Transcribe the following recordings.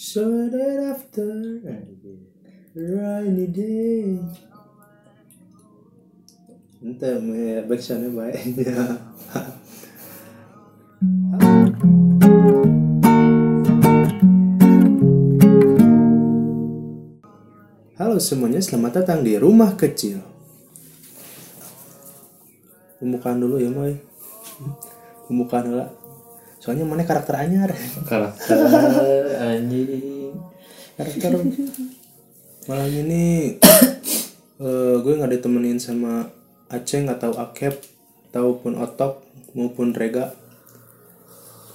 So that after rainy day Entah, me backsoundnya baiknya Halo semuanya, selamat datang di rumah kecil. Pembukaan dulu ya, Moy. Pembukaan dulu Soalnya mana karakter anyar. Karakter anjing. Karakter. Malam ini eh, gue nggak ditemenin sama Aceng atau Akep ataupun Otok maupun Rega.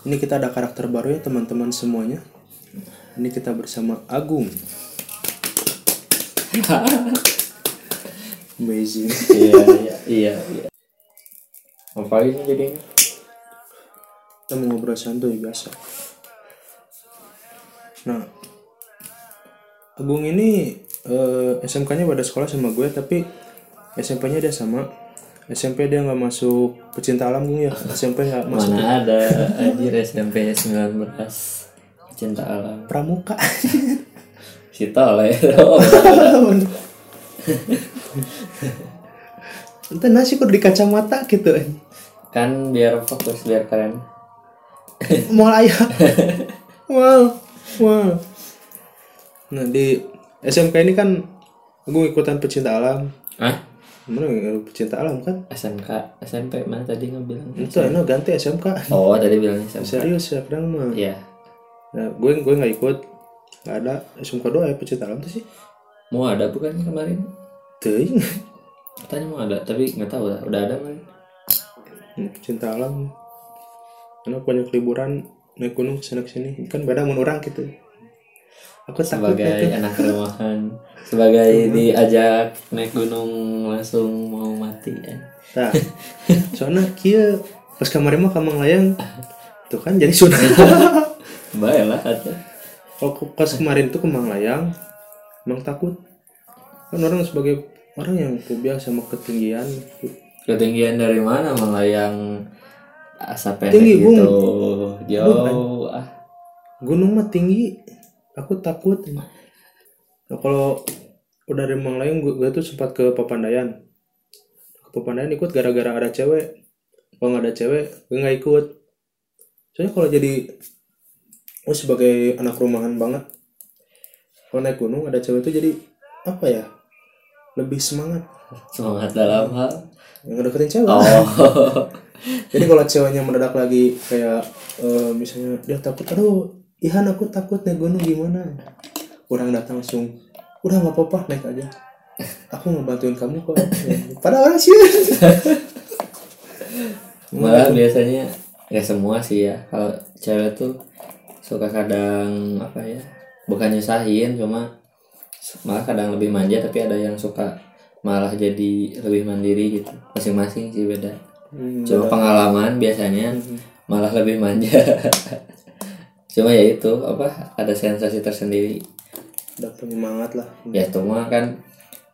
Ini kita ada karakter baru ya teman-teman semuanya. Ini kita bersama Agung. Amazing. Iya iya iya iya. Ngapain jadinya kita mau ngobrol santuy biasa. Nah Agung ini eh, SMK-nya pada sekolah sama gue tapi SMP-nya dia sama. SMP dia nggak masuk pecinta alam Gung ya? SMP nggak masuk. mana ada anjir SMP 19 cinta alam. Pramuka. Si tole Entah nasi kok di kacamata gitu kan biar fokus biar keren Mau ayah. Wow Wow Nah di SMK ini kan Gue ikutan pecinta alam. Ah Mana pecinta alam kan? SMK SMP mana tadi ngebilang Itu enak ganti SMK oh tadi bilangnya SMK Serius ya kadang mah iya. Nah, gue gue nggak ikut, nggak ada. SMK doa ya pecinta alam tuh sih. mau ada bukan kemarin? Ting, katanya mau ada tapi nggak tahu lah. Udah ada kan pecinta alam. Karena banyak liburan naik gunung ke sana ke sini kan beda mun orang gitu. Aku takut sebagai naik anak rumahan sebagai diajak naik gunung langsung mau mati ya. Nah, soalnya kia pas kemarin mah kamang layang tuh kan jadi sunat. baik lah ke- pas kemarin tuh kemang layang, emang takut. Kan orang sebagai orang yang fobia sama ketinggian. ketinggian dari mana malah yang asap Tinggi, gitu. Jauh ah. Gunung mah tinggi. Aku takut. Nah kalau udah dari Manglayang gue, gue tuh sempat ke Papandayan. Ke Papandayan ikut gara-gara ada cewek. Kalau nggak ada cewek gue nggak ikut. Soalnya kalau jadi gue sebagai anak rumahan banget kalau naik gunung ada cewek tuh jadi apa ya lebih semangat. Semangat dalam hal. Yang deketin cewek. Oh jadi kalau ceweknya mendadak lagi kayak eh, misalnya dia takut aduh Ihan aku takut naik gunung gimana? Orang datang langsung udah nggak apa-apa naik aja. Aku ngebantuin kamu kok. Pada orang sih. Malah biasanya ya semua sih ya. Kalau cewek tuh suka kadang apa ya bukan nyusahin cuma malah kadang lebih manja tapi ada yang suka malah jadi lebih mandiri gitu. Masing-masing sih beda Hmm, cuma pengalaman biasanya malah lebih manja. Cuma ya itu apa ada sensasi tersendiri. Udah penyemangat lah. Ya itu mah kan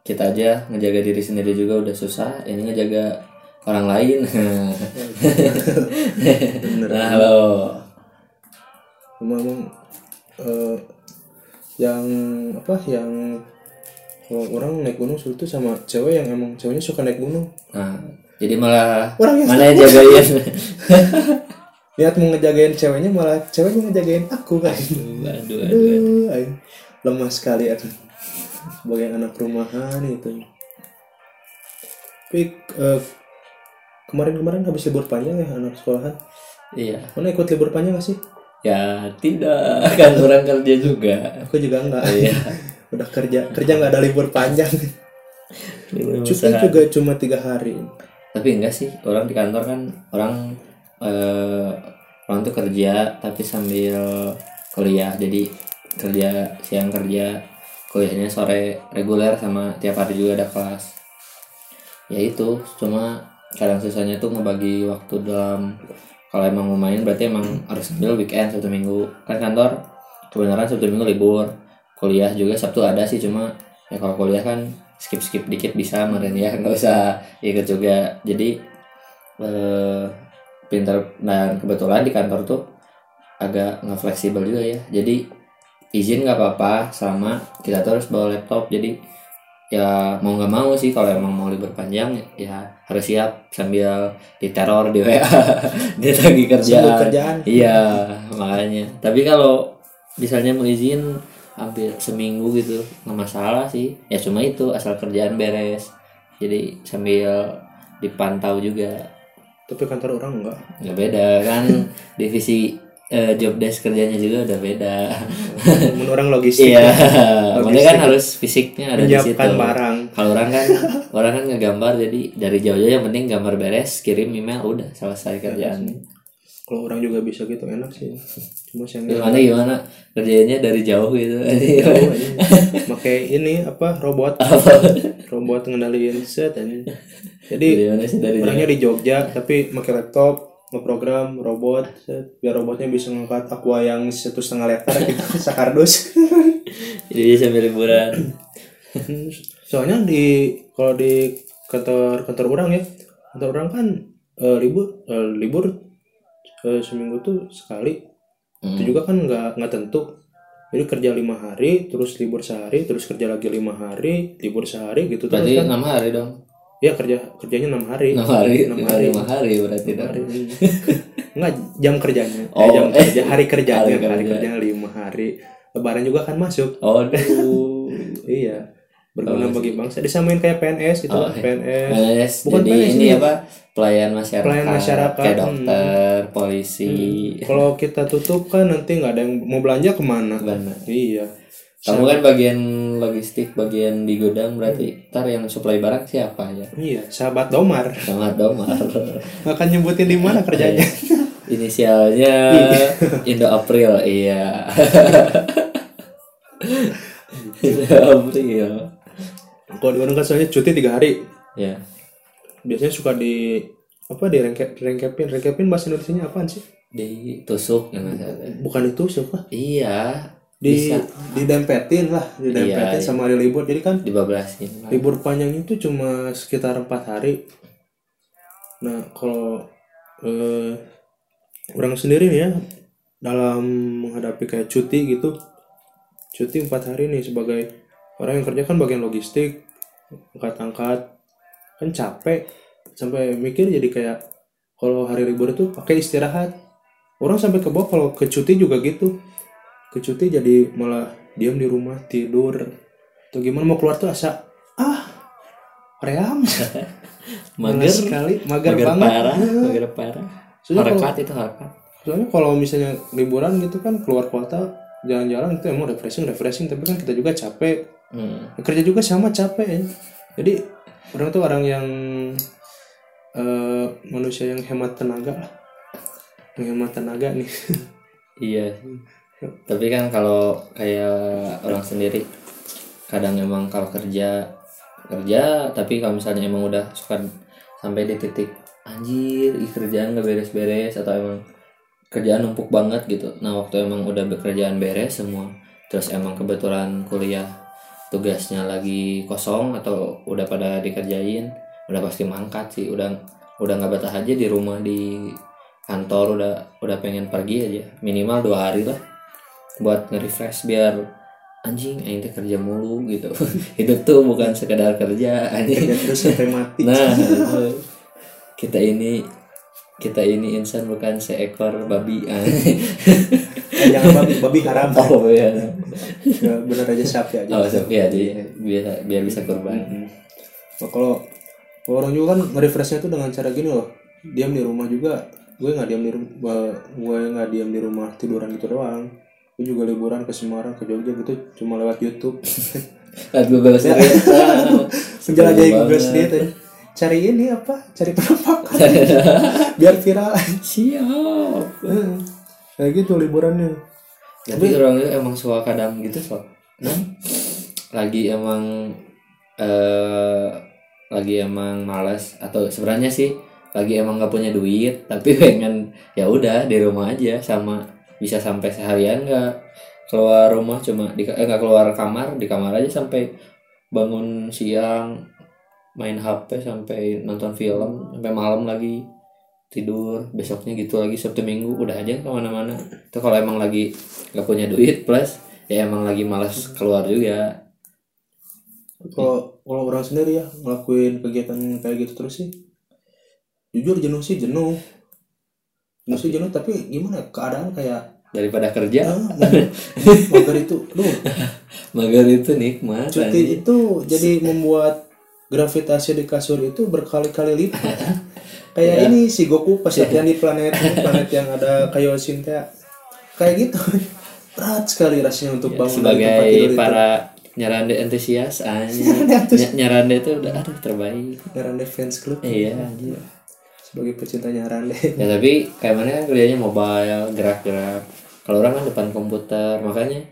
kita aja ngejaga diri sendiri juga udah susah ini ngejaga orang lain. Nah lo. Cuma emang eh, yang apa yang kalau orang naik gunung tuh sama cewek yang emang ceweknya suka naik gunung. Nah jadi malah Orang yang mana yang jagain lihat mau ngejagain ceweknya malah ceweknya ngejagain aku kan aduh aduh aduh Aduh, aing lemah sekali aku sebagai anak rumahan itu. Tapi eh, kemarin-kemarin habis libur panjang ya anak sekolahan. iya Mana ikut libur panjang gak sih? ya tidak kan orang kerja juga Aku juga enggak. iya Udah kerja, kerja nggak ada libur panjang. Cuti juga cuma tiga hari. Tapi enggak sih orang di kantor kan orang eh, orang tuh kerja tapi sambil kuliah. Jadi kerja siang kerja kuliahnya sore reguler sama tiap hari juga ada kelas. Ya itu cuma kadang susahnya tuh ngebagi waktu dalam kalau emang mau main berarti emang harus ambil weekend satu minggu. Kan kantor kebenaran sabtu minggu libur kuliah juga sabtu ada sih cuma ya kalau kuliah kan skip skip dikit bisa meren ya. Nggak usah ikut juga. Jadi eh, pinter dan kebetulan di kantor tuh agak nggak fleksibel juga ya. Jadi izin nggak apa-apa selama kita terus bawa laptop. Jadi ya mau nggak mau sih kalau emang mau libur panjang ya harus siap sambil diteror di WA dia lagi kerjaan. iya makanya. Tapi kalau misalnya mau izin hampir seminggu gitu. Nggak masalah sih. Ya cuma itu asal kerjaan beres. Jadi sambil dipantau juga. Tapi kantor orang enggak nggak beda. Kan divisi eh, job desk kerjanya juga udah beda. Menurut orang logistik iya. Logistik. makanya kan harus fisiknya ada di situ. barang. Kalau orang kan orang kan ngegambar jadi dari jauh-jauh yang penting gambar beres kirim email udah selesai kerjaan kalau orang juga bisa gitu enak sih. Cuma sayangnya gimana gimana? Kerjanya dari jauh gitu. Jauh aja. pakai ini apa robot. Robot ngendaliin set aja. jadi jauh orangnya di Jogja tapi pakai laptop ngeprogram robot set. biar robotnya bisa ngangkat aqua yang satu setengah liter gitu sakardus jadi sambil liburan. Soalnya di kalau di kantor kantor orang ya kantor orang kan eh, libur eh, libur eh, seminggu tuh sekali. Hmm. itu juga kan nggak nggak tentu. Jadi kerja lima hari terus libur sehari terus kerja lagi lima hari libur sehari gitu terus berarti kan. enam hari dong? Ya kerja kerjanya enam hari. Enam hari enam hari. lima hari berarti Enam hari. nggak jam kerjanya. Eh, Oh, jam eh. kerja hari kerjanya. Hari hari, kerja. kerjanya lima hari. Lebaran juga kan masuk. Oh iya berguna Oh, bagi bangsa disamain kayak PNS gitu Oh, iya. PNS PNS, Bukan jadi PNS ini ini. apa pelayan masyarakat, Pelayan masyarakat, kayak hmm. dokter, polisi, kalau kita tutup kan nanti nggak ada yang mau belanja ke mana Benar. iya Kamu kan bagian logistik, bagian di gudang berarti ntar yang supply barang siapa ya? iya sahabat Domar Sama Domar. akan nyebutin di mana kerjanya Inisialnya Indo April, iya. Indo April. Kalau di Bandung kan soalnya cuti tiga hari Ya. biasanya suka di apa di rengkep rengkepin rengkepin bahasa Indonesia apaan sih Ditusuk yang masalah. bukan itu siapa Iya. di Bisa didempetin lah didempetin Iya, iya. sama hari libur jadi kan dibablasin. lah. libur panjang itu cuma sekitar empat hari nah kalau eh, orang sendiri nih ya dalam menghadapi kayak cuti gitu cuti empat hari nih sebagai orang yang kerja kan bagian logistik angkat-angkat. Kan capek sampai mikir jadi kayak kalau hari libur itu pakai istirahat. Orang sampai ke bawah kalau ke cuti juga gitu. Ke cuti jadi malah diam di rumah tidur. Atau gimana mau keluar tuh asa ah ream. Mager, sekali mager, mager banget. parah, Nah, mager parah. Soalnya kalau- itu harkat. soalnya kalau misalnya liburan gitu kan keluar kota jalan-jalan itu emang refreshing refreshing. Tapi kan kita juga capek Hmm. kerja juga sama capek ya jadi orang tuh orang yang eh, manusia yang hemat tenaga lah yang hemat tenaga nih Iya. Tapi kan kalau kayak orang sendiri kadang emang kalau kerja kerja tapi kalau misalnya emang udah suka sampai di titik anjir ih kerjaan gak beres-beres atau emang kerjaan numpuk banget gitu nah waktu emang udah bekerjaan beres semua terus emang kebetulan kuliah tugasnya lagi kosong atau udah pada dikerjain udah pasti mangkat sih. Udah udah nggak betah aja di rumah di kantor udah udah pengen pergi aja. Minimal dua hari lah buat nge-refresh biar anjing aing teh kerja mulu gitu. Hidup tuh bukan sekedar kerja anjing. kerja terus sampai mati. Nah itu. kita ini kita ini insan bukan seekor babi anjing. Eh, jangan babi babi haram. Oh iya ya, bener aja sapi aja oh tapi ya jadi biar biar bisa kurban. Mm-mm. Nah, kalau kalau orang juga kan nge-refreshnya tuh dengan cara gini loh. Diam di rumah juga. Gue nggak diam di rumah gue nggak diam di rumah tiduran gitu doang. Gue juga liburan ke Semarang ke Jogja gitu cuma lewat YouTube. Lihat Google Street menjelajahi Google. Street ya. Cari ini apa? Cari penampakan biar viral. Siap. Hmm. kayak gitu liburannya. Tapi orang itu emang suka kadang gitu sob. Nah lagi emang eh lagi emang malas atau sebenarnya sih lagi emang nggak punya duit tapi pengen ya udah di rumah aja sama bisa sampai seharian nggak keluar rumah cuma di eh nggak keluar kamar di kamar aja sampai bangun siang main HP sampai nonton film sampai malam lagi tidur besoknya gitu lagi sabtu minggu udah aja ke mana-mana. Itu kalau emang lagi nggak punya duit plus ya emang lagi malas keluar juga. Kalau kalau orang sendiri ya ngelakuin kegiatan kayak gitu terus sih jujur jenuh sih jenuh. Jenuh sih jenuh tapi gimana ya, keadaan kayak daripada kerja. Ah, mager itu duh mager itu nikmat cuti itu jadi membuat gravitasi di kasur itu berkali-kali lipat. Kayak Ya. ini si Goku pas latihan di planet planet yang ada Kaioshin teh. Kayak gitu. Berat sekali rasanya untuk bangun dari tempat tidur sebagai itu. para anjing Nyarande antusias. Ny- nyarande itu udah aduh terbaik. Nyarande fans club. Iya. anjir. sebagai pecinta Nyarande. Ya tapi kayak mana kan kerjanya mobile gerak-gerak. Kalau orang kan depan komputer makanya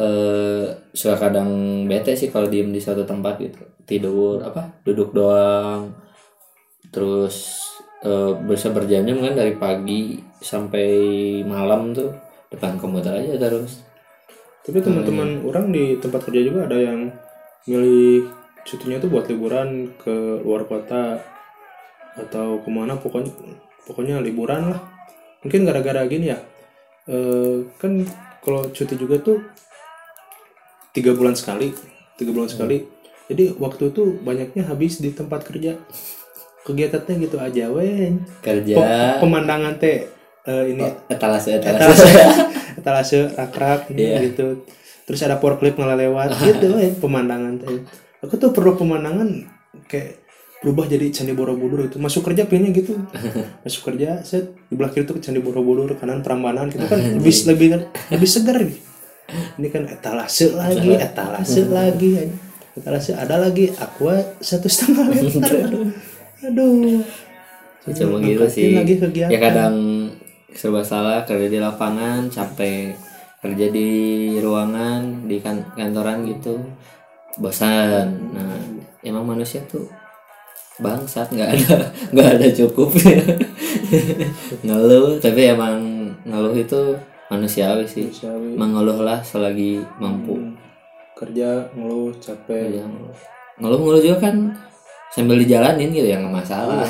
eh suka kadang bete sih kalau diem di suatu tempat gitu. Tidur apa duduk doang. Terus eh bisa berjam-jam kan dari pagi sampai malam tuh depan komputer aja terus. Tapi teman-teman orang di tempat kerja juga ada yang milih cutinya tuh buat liburan ke luar kota atau ke mana pokoknya pokoknya liburan lah. Mungkin gara-gara gini ya. Eh, kan kalau cuti juga tuh tiga bulan sekali tiga bulan sekali. Jadi waktu itu banyaknya habis di tempat kerja. Kegiatannya gitu aja wen. Kerja. Pe- pemandangan teh eh, ini. Etalase etalase. Etalase. Etalase rak-rak Iya. gitu. Terus ada forklift ngelewat gitu we, pemandangan teh. Aku tuh perlu pemandangan kayak berubah jadi candi borobudur itu. Masuk kerja pengennya gitu. Masuk kerja set di belakang kiri tuh ke candi borobudur kanan Prambanan gitu kan. Lebih lebih lebih segar nih ini kan etalase lagi etalase lagi. etalase ada lagi aqua satu setengah liter. Aduh. Cuma gitu sih. lagi kegiatan. ya kadang serba salah kerja di lapangan capek kerja di ruangan di kan kantoran gitu. Bosan. Nah emang manusia tuh bangsat nggak ada nggak ada cukup. Ngeluh tapi emang ngeluh itu manusiawi sih Manusiawi. mengeluhlah selagi mampu Hmm. kerja ngeluh capek Iya. ngeluh-ngeluh juga kan sambil dijalanin gitu ya nggak masalah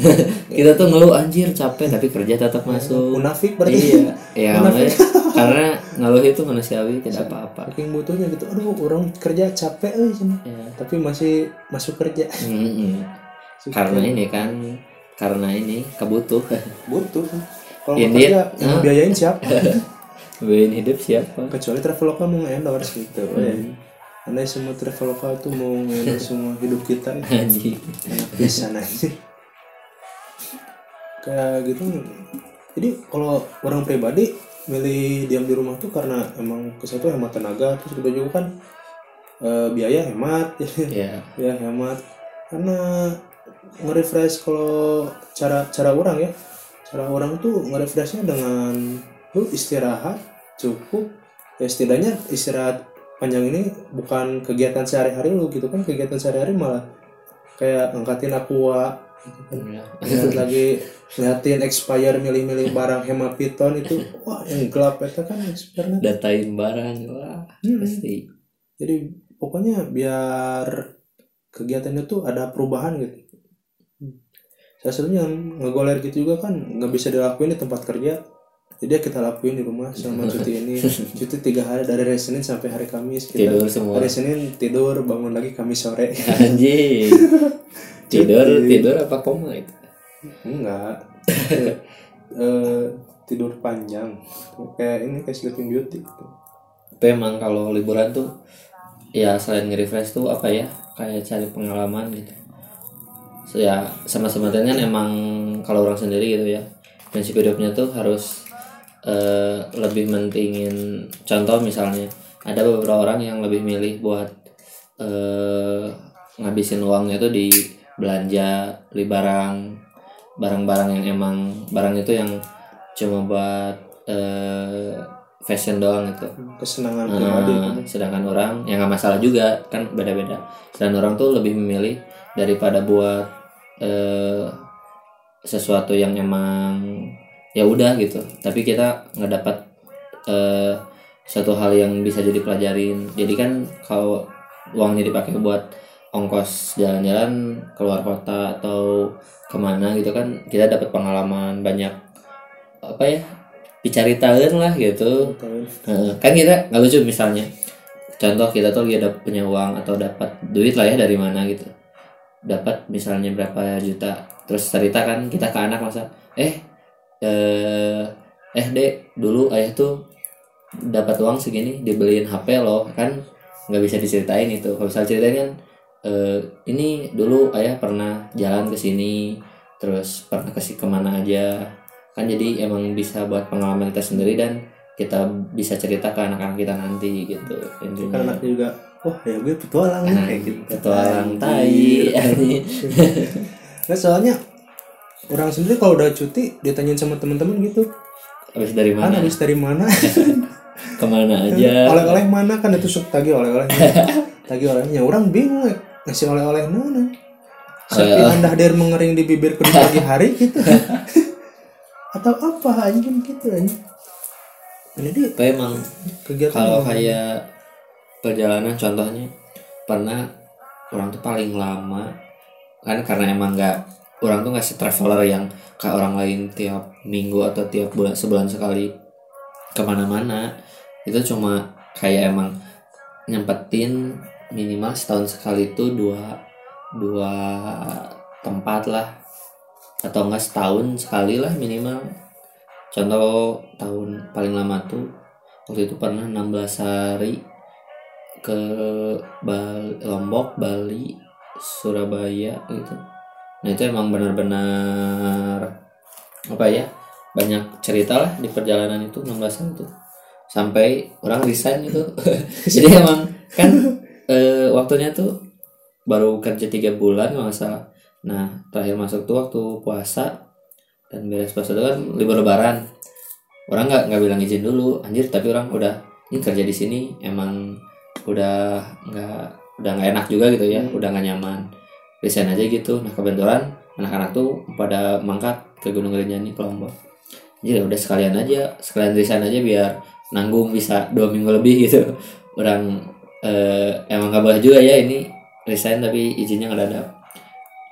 kita tuh ngeluh anjir capek tapi kerja tetap masuk munafik berarti iya ya Munafik. karena ngeluh itu manusiawi tidak apa-apa saking butuhnya gitu aduh orang kerja capek cenah. ya. tapi masih masuk kerja. Suka. karena ini kan karena ini kebutuh butuh kalau Ini, mau kerja yang ah. biayain siapa? Biayain hidup siapa? Kecuali traveloka mau endorse gitu Hmm. Andai semua traveloka tuh mau endorse semua hidup kita. Anjing. Enak pisan aja. Kayak gitu. Jadi kalau orang pribadi milih diam di rumah tuh karena emang ke satu hemat tenaga terus kedua juga kan eh, biaya hemat. Ya ya hemat. Karena nge-refresh kalau cara cara orang ya cara orang tuh nge-refreshnya dengan lu istirahat cukup ya setidaknya istirahat panjang ini bukan kegiatan sehari-hari lu gitu kan kegiatan sehari-hari malah kayak angkatin aqua gitu kan. ya. Lagi ngeliatin expire milih-milih barang hemapiton itu wah yang gelap itu kan expire datain barang wah Hmm. pasti jadi pokoknya biar kegiatannya tuh ada perubahan gitu saya satunya ngegoler gitu juga kan nggak bisa dilakuin di tempat kerja. Jadi ya kita lakuin di rumah selama cuti ini. Cuti tiga hari dari hari Senin sampai hari Kamis kita tidur semua. hari Senin tidur bangun lagi Kamis sore. Anjing. Tidur tidur apa koma itu? Enggak. Eh, tidur panjang. Kayak ini kayak Sleeping Beauty gitu. tapi emang kalau liburan tuh ya selain nge-refresh tuh apa ya? Kayak cari pengalaman gitu so, ya sama sebenarnya kan emang kalau orang sendiri gitu ya prinsip hidupnya tuh harus eh, lebih mentingin contoh misalnya ada beberapa orang yang lebih milih buat eh, ngabisin uangnya tuh di belanja beli barang barang-barang yang emang barang itu yang cuma buat eh, fashion doang gitu kesenangan Nah, pribadi gitu. sedangkan orang yang nggak masalah juga kan beda-beda. Sedangkan orang tuh lebih memilih daripada buat eh, sesuatu yang emang ya udah gitu. Tapi kita nggak dapat eh, satu hal yang bisa jadi pelajarin. Jadi kan kalau uangnya dipakai buat ongkos jalan-jalan keluar kota atau ke mana gitu kan kita dapat pengalaman banyak apa ya dicaritain lah gitu Tahun. Heeh, kan kita nggak lucu misalnya contoh kita tuh lagi ada punya uang atau dapat duit lah ya dari mana gitu dapat misalnya berapa juta. Terus cerita kan kita ke anak masa eh eh eh dek dulu ayah tuh dapat uang segini dibeliin HP loh kan nggak bisa diceritain itu. Kalau misalnya ceritain kan eh, ini dulu ayah pernah jalan ke sini terus pernah ke si- ke mana aja. Kan jadi emang bisa buat pengalaman kita sendiri dan kita bisa cerita ke anak-anak kita nanti gitu intinya. Anaknya juga wah ya gue petualang nih," Nah, kayak gitu. Petualang tai. Nggak, soalnya orang sendiri kalau udah cuti ditanyain sama teman-teman gitu. Habis dari kan mana? habis dari mana? Ke mana aja? Oleh-oleh mana? Kan itu suka tagih oleh-oleh tagih olehnya orang bingung ya ngasih oleh-oleh mana? Oleh-oleh. anda hadir mengering di bibirku di pagi hari gitu? Atau apa aja gitu aja jadi emang kegiatan kalau kayak perjalanan contohnya pernah orang tuh paling lama kan karena emang nggak orang tuh nggak si traveler yang kayak orang lain tiap minggu atau tiap bulan sebulan sekali ke mana-mana. Itu cuma kayak emang nyempetin minimal setahun sekali itu dua dua tempat lah. Atau enggak setahun sekali lah minimal. Contoh tahun paling lama tuh waktu itu pernah 16 hari ke Bali, Lombok, Bali, Surabaya gitu. Nah itu emang benar-benar apa ya banyak cerita lah di perjalanan itu 16 hari itu sampai orang resign gitu. Jadi emang kan eh, waktunya tuh baru kerja tiga bulan salah. Nah terakhir masuk tuh waktu puasa dan beres puasa itu kan libur lebaran. Orang nggak nggak bilang izin dulu anjir tapi orang udah ini kerja di sini emang udah nggak udah nggak enak juga gitu ya Hmm. udah nggak nyaman. Resign aja gitu nah kebetulan anak-anak tuh pada mangkat ke Gunung Rinjani Lombok. Jadi udah sekalian aja sekalian resign aja biar nanggung bisa dua minggu lebih gitu. Orang eh, emang nggak boleh juga ya ini resign tapi izinnya nggak ada.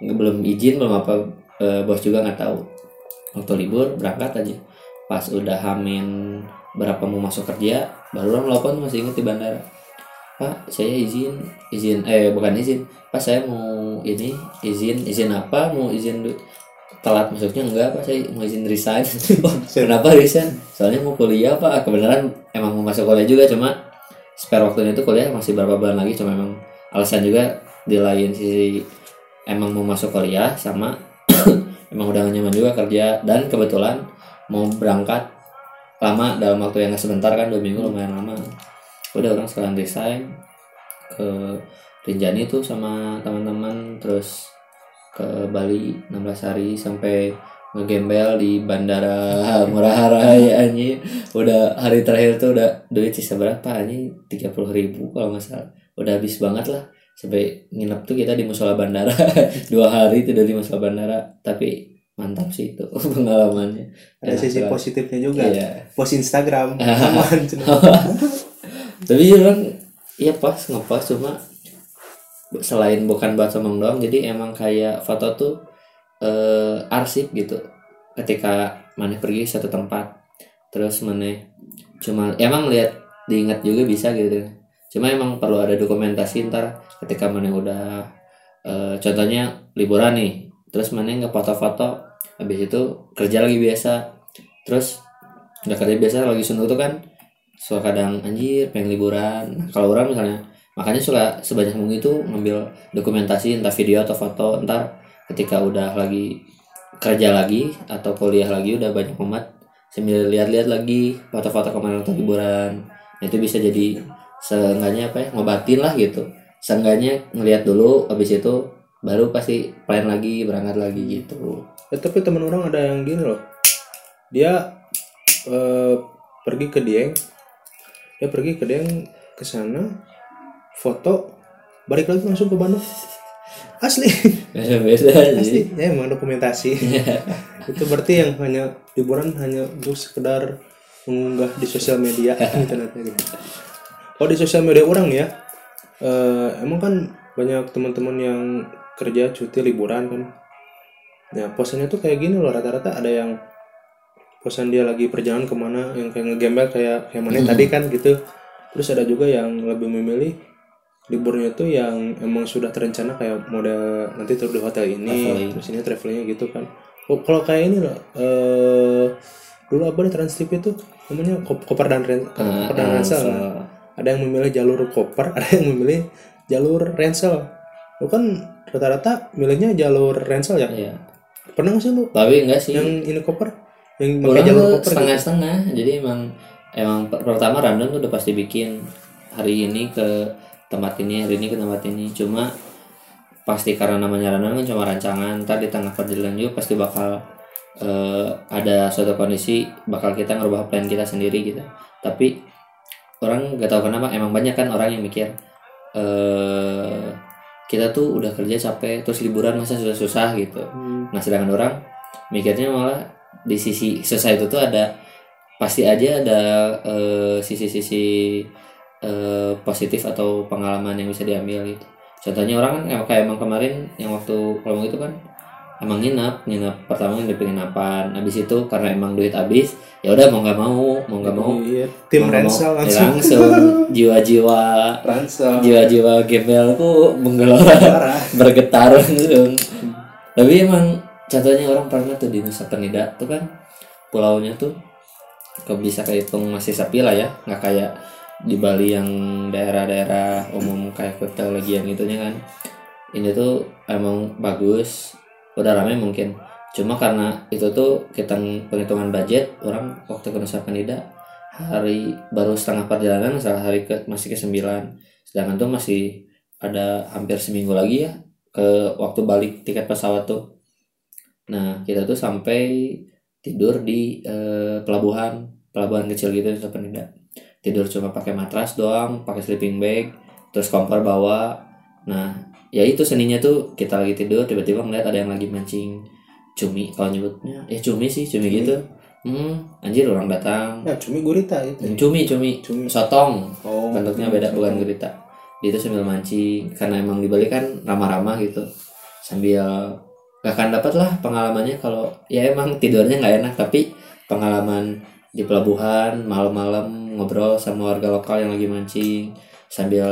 Belum izin belum apa eh, bos juga nggak tahu. Waktu libur berangkat aja. Pas udah hamin berapa mau masuk kerja baru orang telepon masih inget di bandara Pak saya izin izin eh bukan izin. Pak saya mau ini izin izin apa? Mau izin telat masuknya enggak Pak. Saya mau izin resign. Kenapa resign? Soalnya mau kuliah Pak. Kebenaran emang mau masuk kuliah juga cuma spare waktunya itu kuliah masih berapa bulan lagi cuma emang alasan juga di lain sisi emang mau masuk kuliah sama emang udah gak nyaman juga kerja. Dan kebetulan mau berangkat lama dalam waktu yang sebentar kan dua minggu lumayan lama udah orang sekalian resign ke Rinjani tuh sama teman-teman terus ke Bali 16 hari sampai ngegembel di bandara Murah Rai anjing. Udah hari terakhir tuh udah duit sisa berapa anjing? 30 ribu kalau nggak salah. Udah habis banget lah. Sampai nginep tuh kita di musola bandara. Dua hari tidur di musola bandara. Tapi mantap sih itu pengalamannya. Ada sisi positifnya juga. Iya. Post Instagram. Aman. Tapi orang iya pas ngepas cuma selain bukan buat sombong doang jadi emang kayak foto tuh eh, arsip gitu. Ketika mana pergi satu tempat terus mana cuma emang lihat diingat juga bisa gitu. Cuma emang perlu ada dokumentasi ntar ketika mana udah eh, contohnya liburan nih terus mana nggak foto-foto habis itu kerja lagi biasa terus nggak kerja biasa lagi suntuk tuh kan suka kadang anjir pengen liburan. Nah, kalau orang misalnya makanya suka sebanyak mungkin itu ngambil dokumentasi entah video atau foto ntar ketika udah lagi kerja lagi atau kuliah lagi udah banyak umat sambil lihat-lihat lagi foto-foto kemarin waktu liburan. Nah, itu bisa jadi seenggaknya apa ya ngobatin lah gitu. Seenggaknya ngelihat dulu habis itu baru pasti plan lagi berangkat lagi gitu. Eh, tapi teman orang ada yang gini loh. Dia eh, pergi ke Dieng dia pergi ke Dieng ke sana foto balik lagi langsung ke Bandung. Asli. Beda-beda asli. Sih ya emang dokumentasi. Itu berarti yang hanya liburan hanya untuk sekedar mengunggah di sosial media gitu nanti gitu. Oh di sosial media orang ya, eh, emang kan banyak teman-teman yang kerja cuti liburan kan. Nah posenya tuh kayak gini loh rata-rata ada yang kosan dia lagi perjalanan ke mana yang kayak ngegembel kayak kayak mana tadi kan gitu. Terus ada juga yang lebih memilih liburnya tuh yang emang sudah terencana kayak model nanti tur di hotel ini Traveling. terus ini travelingnya gitu kan. Oh, kalau kayak ini loh eh dulu apa di Trans TV tuh namanya Kop- koper dan ren koper dan Ah, ransel so- ada yang memilih jalur koper ada yang memilih jalur ransel. Lu kan rata-rata milihnya jalur ransel ya? Iya. pernah nggak sih lu Tapi enggak sih. yang ini koper yang pakai Orang jalur koper gitu? setengah-setengah. Jadi emang emang per- pertama random tuh udah pasti bikin hari ini ke tempat ini, hari ini ke tempat ini. Cuma pasti karena namanya random kan cuma rancangan. Ntar di tengah perjalanan juga pasti bakal eh, ada suatu kondisi bakal kita ngerubah plan kita sendiri gitu. Tapi orang gak tahu kenapa emang banyak kan orang yang mikir eh kita tuh udah kerja capek terus liburan masa susah-susah gitu. Hmm. Nah sedangkan orang mikirnya malah di sisi susah itu tuh ada pasti aja ada eh, sisi-sisi eh, positif atau pengalaman yang bisa diambil gitu. Contohnya orang kan kayak emang kemarin yang waktu kalau itu kan emang nginap nginap pertama di penginapan. Habis itu karena emang duit habis ya udah mau nggak mau mau nggak mau Iya, tim mau nggak mau, ransel ya langsung. jiwa-jiwa ransel. jiwa-jiwa gembelku menggelora. bergetar langsung. Tapi emang contohnya orang pernah tuh di Nusa Penida tuh kan pulaunya tuh kok bisa kehitung masih sepi lah ya nggak kayak di Bali yang daerah-daerah umum kayak Kuta Legian itunya kan. Ini tuh emang bagus udah ramai mungkin. Cuma karena itu tuh kita penghitungan budget orang waktu ke Nusa Penida hari baru setengah perjalanan salah hari ke masih ke sembilan. Sedangkan tuh masih ada hampir seminggu lagi ya ke waktu balik tiket pesawat tuh nah kita tuh sampai tidur di eh, pelabuhan pelabuhan kecil gitu di Penida tidur cuma pakai matras doang pakai sleeping bag terus kompor bawa. Nah ya itu seninya tuh kita lagi tidur tiba-tiba ngeliat ada yang lagi mancing cumi kalau nyebutnya. Ya cumi sih cumi gitu. Hmm anjir orang datang. Ya cumi gurita itu cumi cumi. Cumi. Sotong. Oh bentuknya beda bukan gurita. Dia itu sambil mancing karena emang di Bali kan ramah-ramah gitu. Sambil gak akan dapat lah pengalamannya kalau ya emang tidurnya nggak enak tapi pengalaman di pelabuhan malam-malam ngobrol sama warga lokal yang lagi mancing sambil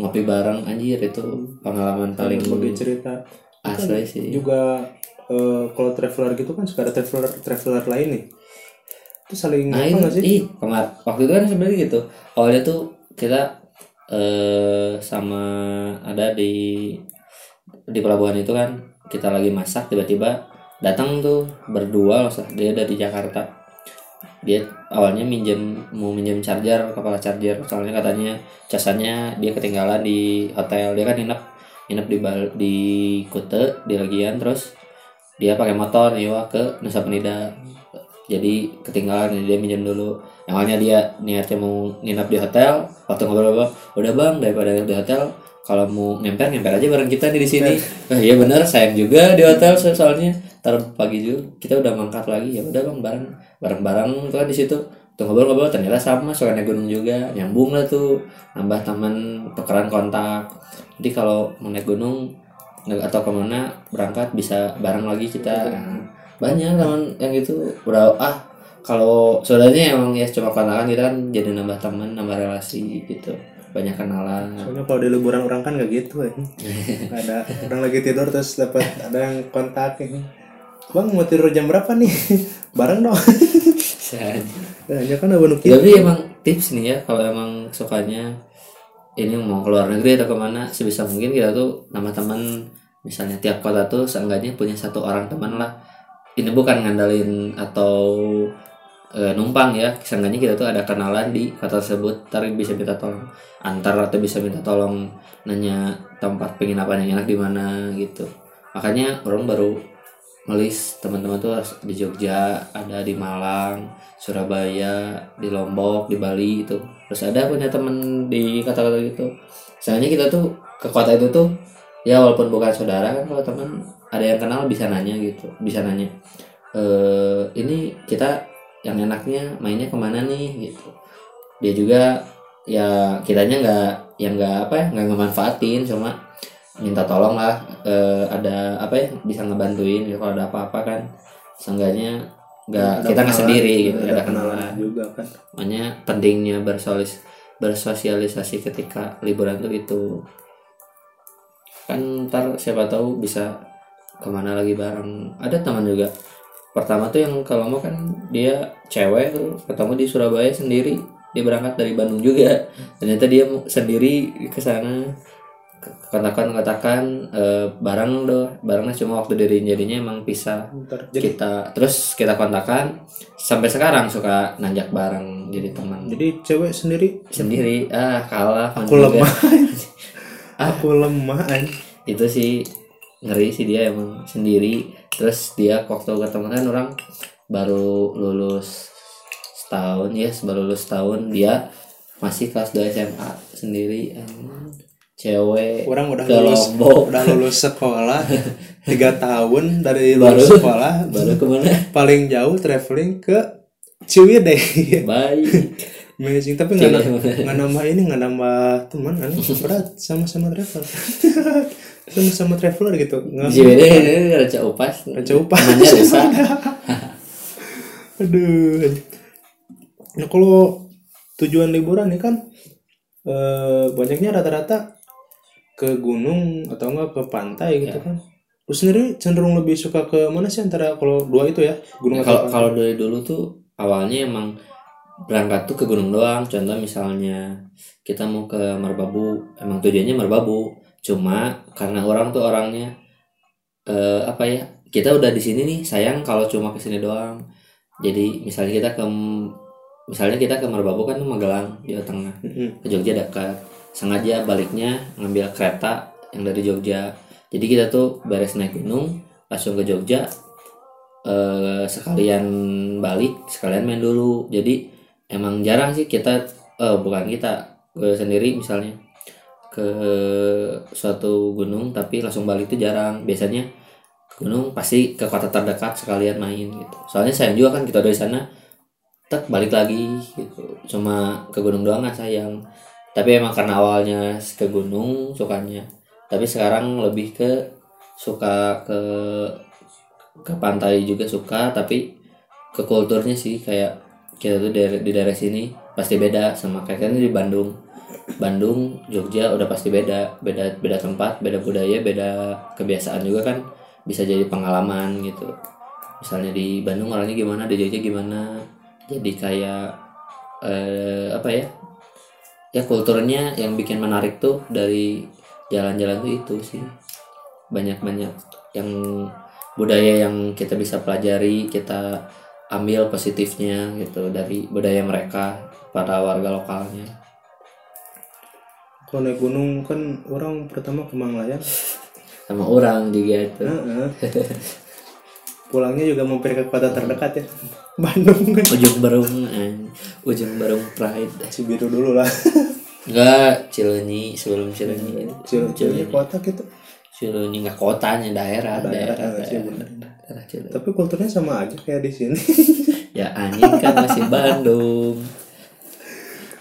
ngopi bareng anjir itu pengalaman paling bagi cerita. asli sih. juga eh, kalau traveler gitu kan suka ada traveler traveler lain nih. Itu saling Nah apa sih? ih kemar waktu itu kan sebenarnya gitu. Awalnya tuh kita eh sama ada di di pelabuhan itu kan kita lagi masak tiba-tiba datang tuh berdua loh dia dari Jakarta. Dia awalnya minjem mau minjem charger kepala charger. Soalnya katanya casannya dia ketinggalan di hotel. Dia kan nginep nginep di Bal- di Kute di Legian. Terus dia pakai motor nyewa ke Nusa Penida. Jadi ketinggalan dia minjem dulu. Yang awalnya dia niatnya mau nginep di hotel. Waktu ngobrol udah bang daripada di hotel kalau mau ngemper ngemper aja bareng kita nih di sini. Ah iya bener sayang juga di hotel so- soalnya. Ntar pagi juga kita udah mangkat lagi. Ya udah bang bareng bareng bareng tuh kan di situ. Tuh ngobrol-ngobrol ternyata sama naik gunung juga. Nyambung lah tuh nambah teman tukeran kontak. Jadi kalau mau naik gunung atau ke mana berangkat bisa bareng lagi kita. Banyak teman yang itu udah ah kalau saudaranya emang ya cuma kontakan kita kan jadi nambah teman nambah relasi gitu banyak kenalan. Soalnya kalau di liburan orang kan nggak gitu ya ada orang lagi tidur terus dapat ada yang kontak ya. bang mau tidur jam berapa nih? Bareng dong. Ya kan abang Nuki tapi emang tips nih ya kalau emang sukanya ini mau keluar negeri atau ke mana sebisa mungkin kita tuh nama teman misalnya tiap kota tuh seenggaknya punya satu orang teman lah. Ini bukan ngandalin atau e, numpang ya. Seenggaknya kita tuh ada kenalan di kota tersebut. Ntar bisa minta tolong antar atau bisa minta tolong nanya tempat penginapan yang enak di mana gitu. Makanya orang baru ngelis teman-teman tuh harus di Jogja ada di Malang Surabaya di Lombok di Bali itu. Terus ada punya temen di kota-kota gitu. Soalnya kita tuh ke kota itu tuh ya walaupun bukan saudara kan kalau teman ada yang kenal bisa nanya gitu bisa nanya eh ini kita yang enaknya mainnya ke mana nih gitu. Dia juga ya kitanya nggak yang nggak apa ya nggak ngemanfaatin cuma minta tolong lah eh, ada apa ya bisa ngebantuin gitu kalau ada apa-apa kan. Seenggaknya nggak kita nggak sendiri gitu ada ada kenalan. kenalan juga kan. Makanya pentingnya bersolis bersosialisasi ketika liburan tuh itu. Kan ntar siapa tahu bisa ke mana lagi bareng. Ada teman juga pertama tuh yang kalau mau kan dia cewek tuh ketemu di Surabaya sendiri. Dia berangkat dari Bandung juga. Ternyata dia sendiri ke sana. Katakan katakan eh, bareng doh barengnya cuma waktu dari jadinya emang pisah. Jadi kita terus kita kontakan. Sampai sekarang suka nanjak bareng jadi teman. Jadi cewek sendiri? Sendiri. Ah kalah. Aku juga. lemah. Ah. aku lemah itu sih ngeri sih dia emang sendiri terus dia waktu ketemu kan orang baru lulus setahun ya baru lulus setahun. Dia masih kelas 2 SMA sendiri. Cewek orang udah ke lulus Lombok. udah lulus sekolah tiga tahun dari Baru- lulus sekolah. baru ke mana? Paling jauh traveling ke Ciwidey. Baik amazing. Tapi nggak Ciwidey. na- nggak nambah ini nggak nambah teman kan? Berat sama-sama travel. Sama-sama traveler gitu. JWD ini raja upas. Raja Upas. namanya aduh. Nah kalau tujuan liburan nih kan eh, banyaknya rata-rata ke gunung atau enggak ke pantai gitu Ya. kan. Lu sendiri cenderung lebih suka ke mana sih antara kalau dua itu ya? Gunung kalau atau kalau dari dulu tuh awalnya emang berangkat tuh ke gunung doang. Contoh misalnya kita mau ke Merbabu emang tujuannya Merbabu cuma karena orang tuh orangnya eh, apa ya kita udah di sini nih sayang kalau cuma ke sini doang. Jadi misalnya kita ke misalnya kita ke Merbabu kan Magelang Jawa Tengah. Mm-mm. ke Jogja dekat. Sengaja baliknya ngambil kereta yang dari Jogja. Jadi kita tuh beres naik gunung langsung ke Jogja eh, sekalian balik sekalian main dulu. Jadi emang jarang sih kita eh, bukan kita gue sendiri misalnya ke suatu gunung tapi langsung balik itu jarang. Biasanya gunung pasti ke kota terdekat sekalian main gitu. Soalnya sayang juga kan kita dari sana tek balik lagi gitu. Cuma ke gunung doang kan sayang. Tapi emang karena awalnya ke gunung sukanya tapi sekarang lebih ke suka ke ke pantai juga suka tapi ke kulturnya sih kayak kita tuh dari di daerah sini pasti beda sama kayak di Bandung. Bandung Jogja udah pasti beda beda beda tempat beda budaya beda kebiasaan juga kan. Bisa jadi pengalaman gitu. Misalnya di Bandung orangnya gimana di Jogja gimana. Jadi kayak eh, apa ya? Ya kulturnya yang bikin menarik tuh dari jalan-jalan tuh itu sih. Banyak-banyak yang budaya yang kita bisa pelajari kita ambil positifnya gitu dari budaya mereka para warga lokalnya. Kalau naik gunung kan orang pertama ke Manglayang sama orang juga itu. Heeh. pulangnya juga mampir ke kota terdekat ya. Bandung. Kan ujung barung eh, ujung barung pride. Cibiru dulu lah. Enggak Cileunyi sebelum Cileunyi. Cileunyi kota gitu. Cileunyi enggak kotanya daerah Daerah, daerah eh, sih, daerah, Cileunyi. tapi kulturnya sama aja kayak di sini. Ya anjing kan masih Bandung.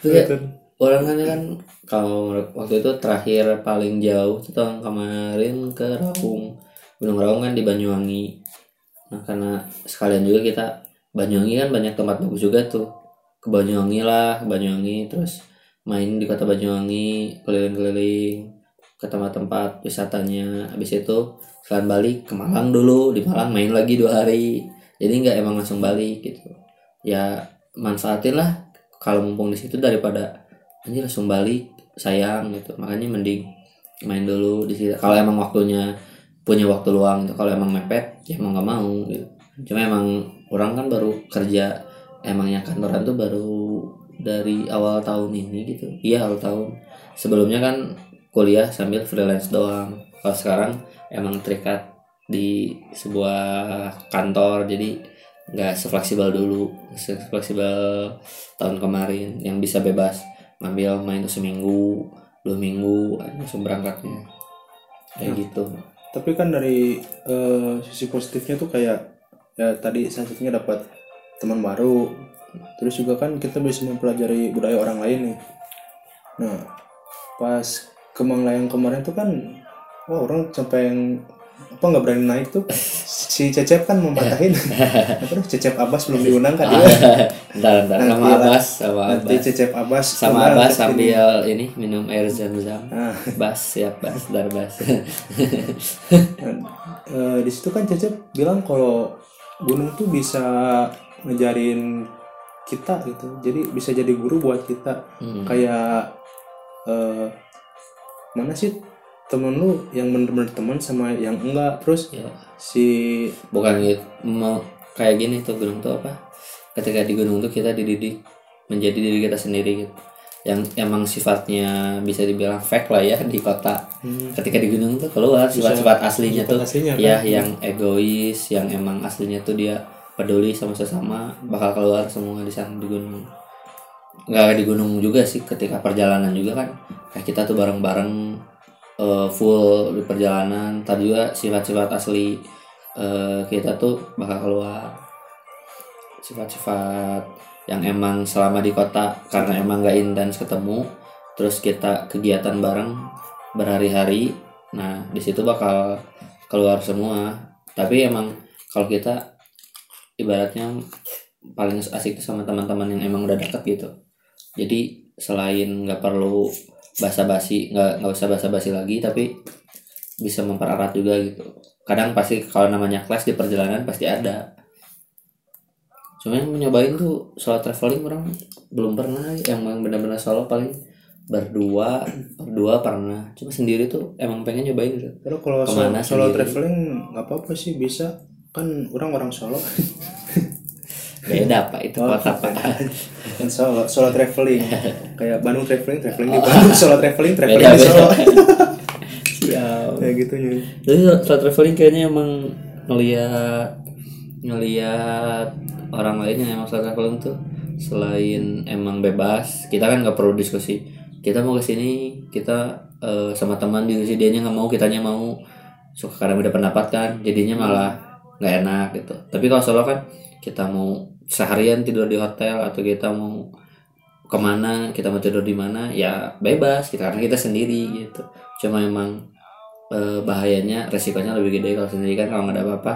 Terus ya, orang kan kan kalau waktu itu terakhir paling jauh itu tahun kemarin ke Raung Gunung Raung kan di Banyuwangi. Nah karena sekalian juga kita Banyuwangi kan banyak tempat bagus juga tuh. Ke Banyuwangi lah ke Banyuwangi terus main di kota Banyuwangi keliling-keliling ke tempat-tempat wisatanya. Habis itu sekalian balik ke Malang dulu di Malang main lagi dua hari. Jadi nggak emang langsung balik gitu. Ya manfaatin lah kalau mumpung di situ daripada anjir langsung balik sayang gitu. Makanya mending main dulu di situ. Kalau emang waktunya punya waktu luang gitu. Kalau emang mepet ya emang nggak mau gitu. Cuma emang orang kan baru kerja emangnya kantoran tuh baru dari awal tahun ini gitu. Iya awal tahun. Sebelumnya kan kuliah sambil freelance doang. Kalau sekarang emang terikat di sebuah kantor jadi nggak sefleksibel dulu sefleksibel tahun kemarin. Yang bisa bebas ngambil main tuh seminggu dua minggu langsung berangkatnya. Kayak gitu. tapi kan dari eh, sisi positifnya tuh kayak ya tadi satunya dapat teman baru. Terus juga kan kita bisa mempelajari budaya orang lain nih. Nah pas ke Manglayang kemarin tuh kan wah orang sampai yang apa nggak berani naik tuh si Cecep kan mempatahin apa tuh Cecep Abbas belum diundang kan dia Ntar ntar sama Nanti. Abbas sama nanti Abbas Cecep Abbas sama Abbas sambil ini minum air zam-zam. Nah. Bas siap Bas dar Bas. Eh, di situ kan Cecep bilang kalau gunung tuh bisa ngejarin kita gitu jadi bisa jadi guru buat kita Hmm. kayak eh mana sih temen lu yang bener-bener teman sama yang enggak terus Ya, si bukan gitu mau kayak gini tuh gunung tuh apa? Ketika di gunung tuh kita dididik menjadi diri kita sendiri gitu. Yang emang sifatnya bisa dibilang fake lah ya di kota. Hmm. Ketika di gunung tuh keluar sifat-sifat aslinya sifat tuh aslinya kan. ya yang egois, yang emang aslinya tuh dia peduli sama sesama bakal keluar semua di sana di gunung. Nggak di gunung juga sih ketika perjalanan juga kan kayak kita tuh bareng-bareng eh, full di perjalanan. Tadi juga sifat-sifat asli eh, kita tuh bakal keluar. Sifat-sifat yang emang selama di kota karena emang gak intens ketemu terus kita kegiatan bareng berhari-hari nah di situ bakal keluar semua tapi emang kalau kita ibaratnya paling asik sama teman-teman yang emang udah deket gitu jadi selain nggak perlu basa-basi nggak nggak usah basa-basi lagi tapi bisa mempererat juga gitu. Kadang pasti kalau namanya kelas di perjalanan pasti ada. Cuma yang nyobain tuh solo traveling orang belum pernah yang benar-benar solo paling berdua berdua pernah. Cuma sendiri tuh emang pengen nyobain gitu. Terus kalau solo, Ke mana solo sendiri? traveling nggak apa-apa sih bisa. Kan orang orang solo beda pak itu Oh, kota pak. Kan solo solo traveling. Kayak Bandung traveling traveling di Bandung solo traveling traveling beda. Di Solo. Siap. Kayak gitu nya Jadi solo traveling kayaknya emang ngeliat ngeliat orang lain yang emang solo traveling tuh selain emang bebas, kita kan nggak perlu diskusi. Kita mau ke sini, kita eh, sama teman diskusi dianya nggak mau, kitanya mau. Suka kadang beda pendapat kan, jadinya malah nggak enak gitu. Tapi kalau solo kan kita mau seharian tidur di hotel atau kita mau ke mana, kita mau tidur di mana, ya bebas kita karena kita sendiri gitu. Cuma emang eh, bahayanya resikonya lebih gede kalau sendiri kan kalau nggak ada apa-apa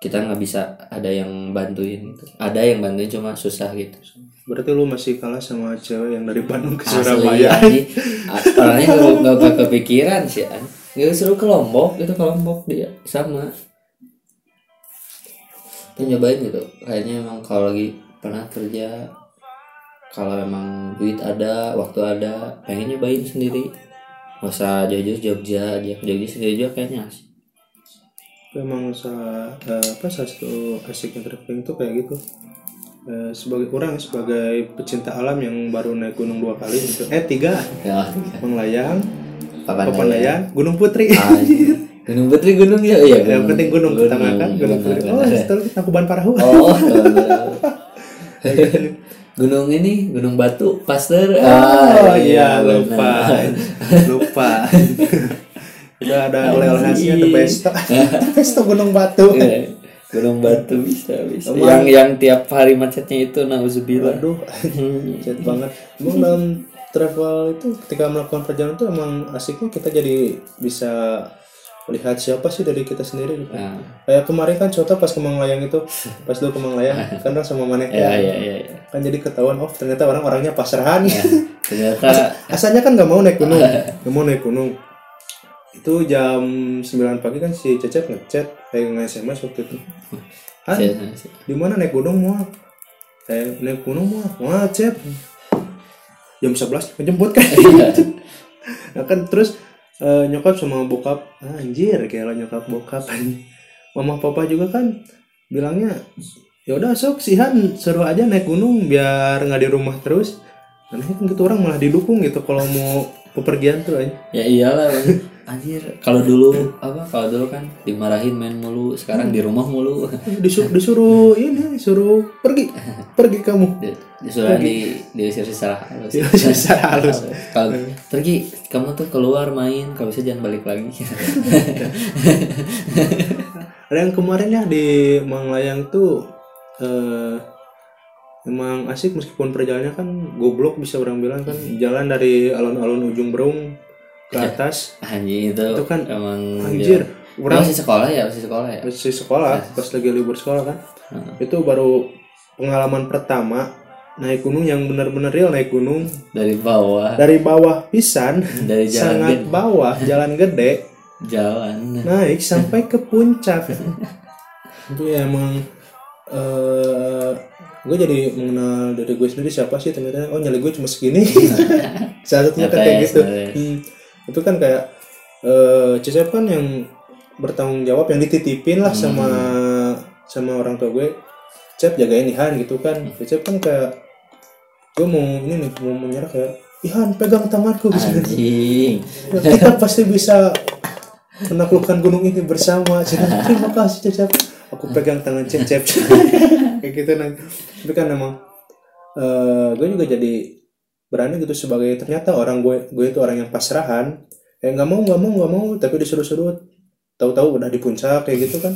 kita nggak bisa ada yang bantuin gitu. Ada yang bantuin cuma susah gitu. Berarti lu masih kalah sama cewek yang dari Bandung ke Surabaya? anjing. A- orangnya nggak kepikiran sih an nggak suruh ke Lombok itu ke Lombok dia sama Tuh nyobain gitu. Kayaknya emang kalau lagi pernah kerja kalau emang duit ada waktu ada pengen nyobain sendiri. Nggak usah jauh-jauh Jogja aja. Jogja sendiri juga kayaknya asik. Emang sa- eh, apa salah satu asiknya traveling tuh kayak gitu. Eh, sebagai orang sebagai pecinta alam yang baru naik gunung dua kali gitu. Eh tiga. Ya Menglayang Papandayan. Papandayan Gunung Putri. Anjir. Gunung Putri gunung ya? Iya yang penting gunung pertama kan Gunung Putri oh setelah kita Tangkuban Parahu. Oh benar. gunung ini gunung batu Pasteur. Oh iya benar. lupa. Lupa. Udah ada oleh-oleh khasnya The Besto The Besto Gunung Batu. Iya, gunung batu bisa bisa. Emang- yang yang tiap hari macetnya itu nauzubillah. Waduh Hmm. Chat banget. Emang dalam travel itu ketika melakukan perjalanan itu emang asiknya kita jadi bisa lihat siapa sih dari kita sendiri? Gitu. nah Kayak kemarin kan contoh pas ke Manglayang itu, pas dulu ke Manglayang kan orang sama Manek ya ya ya, ya. kan jadi ketahuan oh ternyata orang-orangnya pasrahan. Ternyata asalnya kan nggak mau naik gunung nggak mau naik gunung. Itu jam 9 pagi kan si Cecep ngechat kayak nge-SMS waktu itu. Han, saya- di mana naik gunung mau eh naik gunung mau mau Cep. Jam 11 menjemput kan? Nah kan terus eh, nyokap sama bokap anjir kayak lah nyokap bokap mama papa juga kan bilangnya ya udah sok si Han seru aja naik gunung biar nggak di rumah terus. Nah, kan gitu orang malah didukung gitu kalau mau bepergian tuh aja. ya iyalah anjir. Kalau dulu apa? kalau dulu kan dimarahin main mulu sekarang di rumah mulu. Disuruh, disuruh ini, disuruh pergi, pergi kamu. Di- disuruh di diusir secara halus. Diusir secara halus. kalau pergi kamu tuh keluar main kalau bisa jangan balik lagi. Ada yang kemarin ya di Manglayang tuh eh, emang asik meskipun perjalanannya kan goblok bisa orang bilang kan. Jalan dari alun-alun ujung Berung ke atas. Anjing itu, Itu kan, emang anjir orang masih sekolah ya masih sekolah ya? masih sekolah pas lagi libur sekolah kan. Itu baru pengalaman pertama naik gunung yang benar-benar real naik gunung. Dari bawah. Dari bawah pisan dari jalan sangat gede. bawah jalan gede. Jalan. Naik sampai ke puncak. Itu ya emang eh gue jadi mengenal dari gue sendiri siapa sih ternyata. Oh nyali gue cuma segini. Salah satunya kan Nyata kayak ya, gitu. Hmm. Itu kan kayak eh Cecep kan yang bertanggung jawab yang dititipin lah sama sama orang tua gue. Cep jagain Ihan gitu kan. Cecep kan kayak gue mau ini nih mau menyerah kayak Ihan pegang tanganku gitu. Anjing. Ya, kita pasti bisa menaklukkan gunung ini bersama. Cina. terima kasih Cecep aku pegang tangan Cecep kayak gitu nah tapi kan emang eh, gue juga jadi berani gitu sebagai ternyata orang gue gue itu orang yang pasrahan. Eh nggak mau nggak mau nggak mau tapi disuruh-suruh tahu-tahu udah di puncak kayak gitu kan.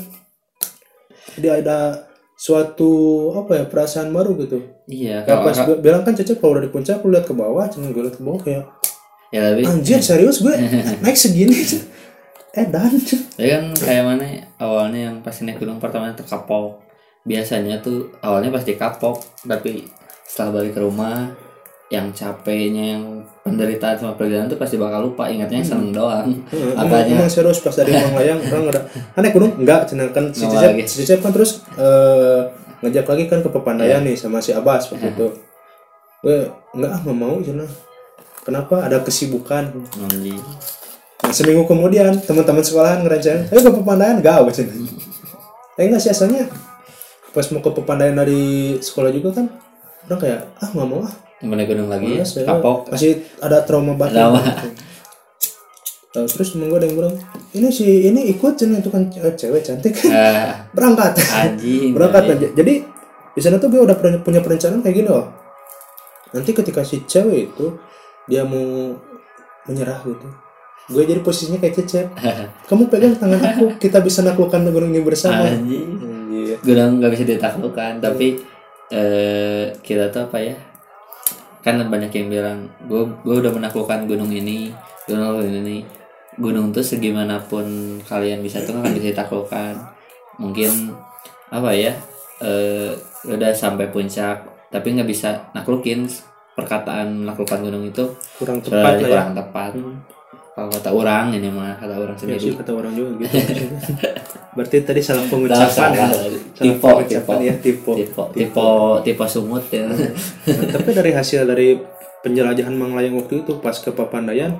Jadi ada suatu apa ya perasaan baru gitu. Iya kalau pas gue bilang kan Cecep kalau udah di puncak lu lihat ke bawah cuman gue lihat ke bawah kayak ya tapi Anjir serius gue? Naik segini Eh dan tapi kan kayak mana ya, awalnya yang pasti naik gunung pertama terkapok biasanya tuh awalnya pasti kapok tapi setelah balik ke rumah yang capeknya yang penderitaan sama perjalanan tuh pasti bakal lupa ingatnya yang seneng doang. Apanya? emang serius pas dari Bang Layang orang ada naik gunung? Enggak cina kan si Cecep si Cecep kan terus eh, ngajak lagi kan ke Pepandayan nih sama si Abbas waktu itu. Gue enggak ah nggak mau cina. Kenapa? Ada kesibukan. Anjing. nah, seminggu kemudian teman-teman sekolahan ngerencanain ayo ke Pepandayan. Enggak gue cina. Eh enggak sih asalnya pas mau ke Pepandayan dari sekolah juga kan orang kayak ah nggak mau ah naik gunung lagi? Ya. kapok. Masih ada trauma batin Trauma. Eh, terus temen gue ada yang bilang ini si ini ikut cina itu kan eh, cewek cantik. Ah berangkat. Anjing berangkat aja jadi di sana tuh gue udah punya perencanaan kayak gini loh. Nanti ketika si cewek itu dia mau menyerah gitu gue jadi posisinya kayak cecep. Kamu pegang tangan aku kita bisa naklukkan gunung ini bersama. Anjing. Anjir. gunung nggak bisa ditaklukkan tapi eh kita tuh apa ya kan banyak yang bilang gue gue udah menaklukkan gunung ini gunung ini. Gunung tuh segimanapun kalian bisa tuh akan bisa ditaklukkan. Mungkin apa ya eh udah sampai puncak tapi nggak bisa naklukin perkataan menaklukkan gunung itu. Kurang tepat ya. kurang tepat kalau kata orang ini mah kata orang Ya sendiri. sih kata orang juga gitu. Berarti tadi salah Salah, pengucapan salah. salah Tipe, pengucapan tipe. ya tipe. tipe tipe. tipe sumut ya. Nah, tapi dari hasil dari penjelajahan Mang Layang waktu itu pas ke Papandayan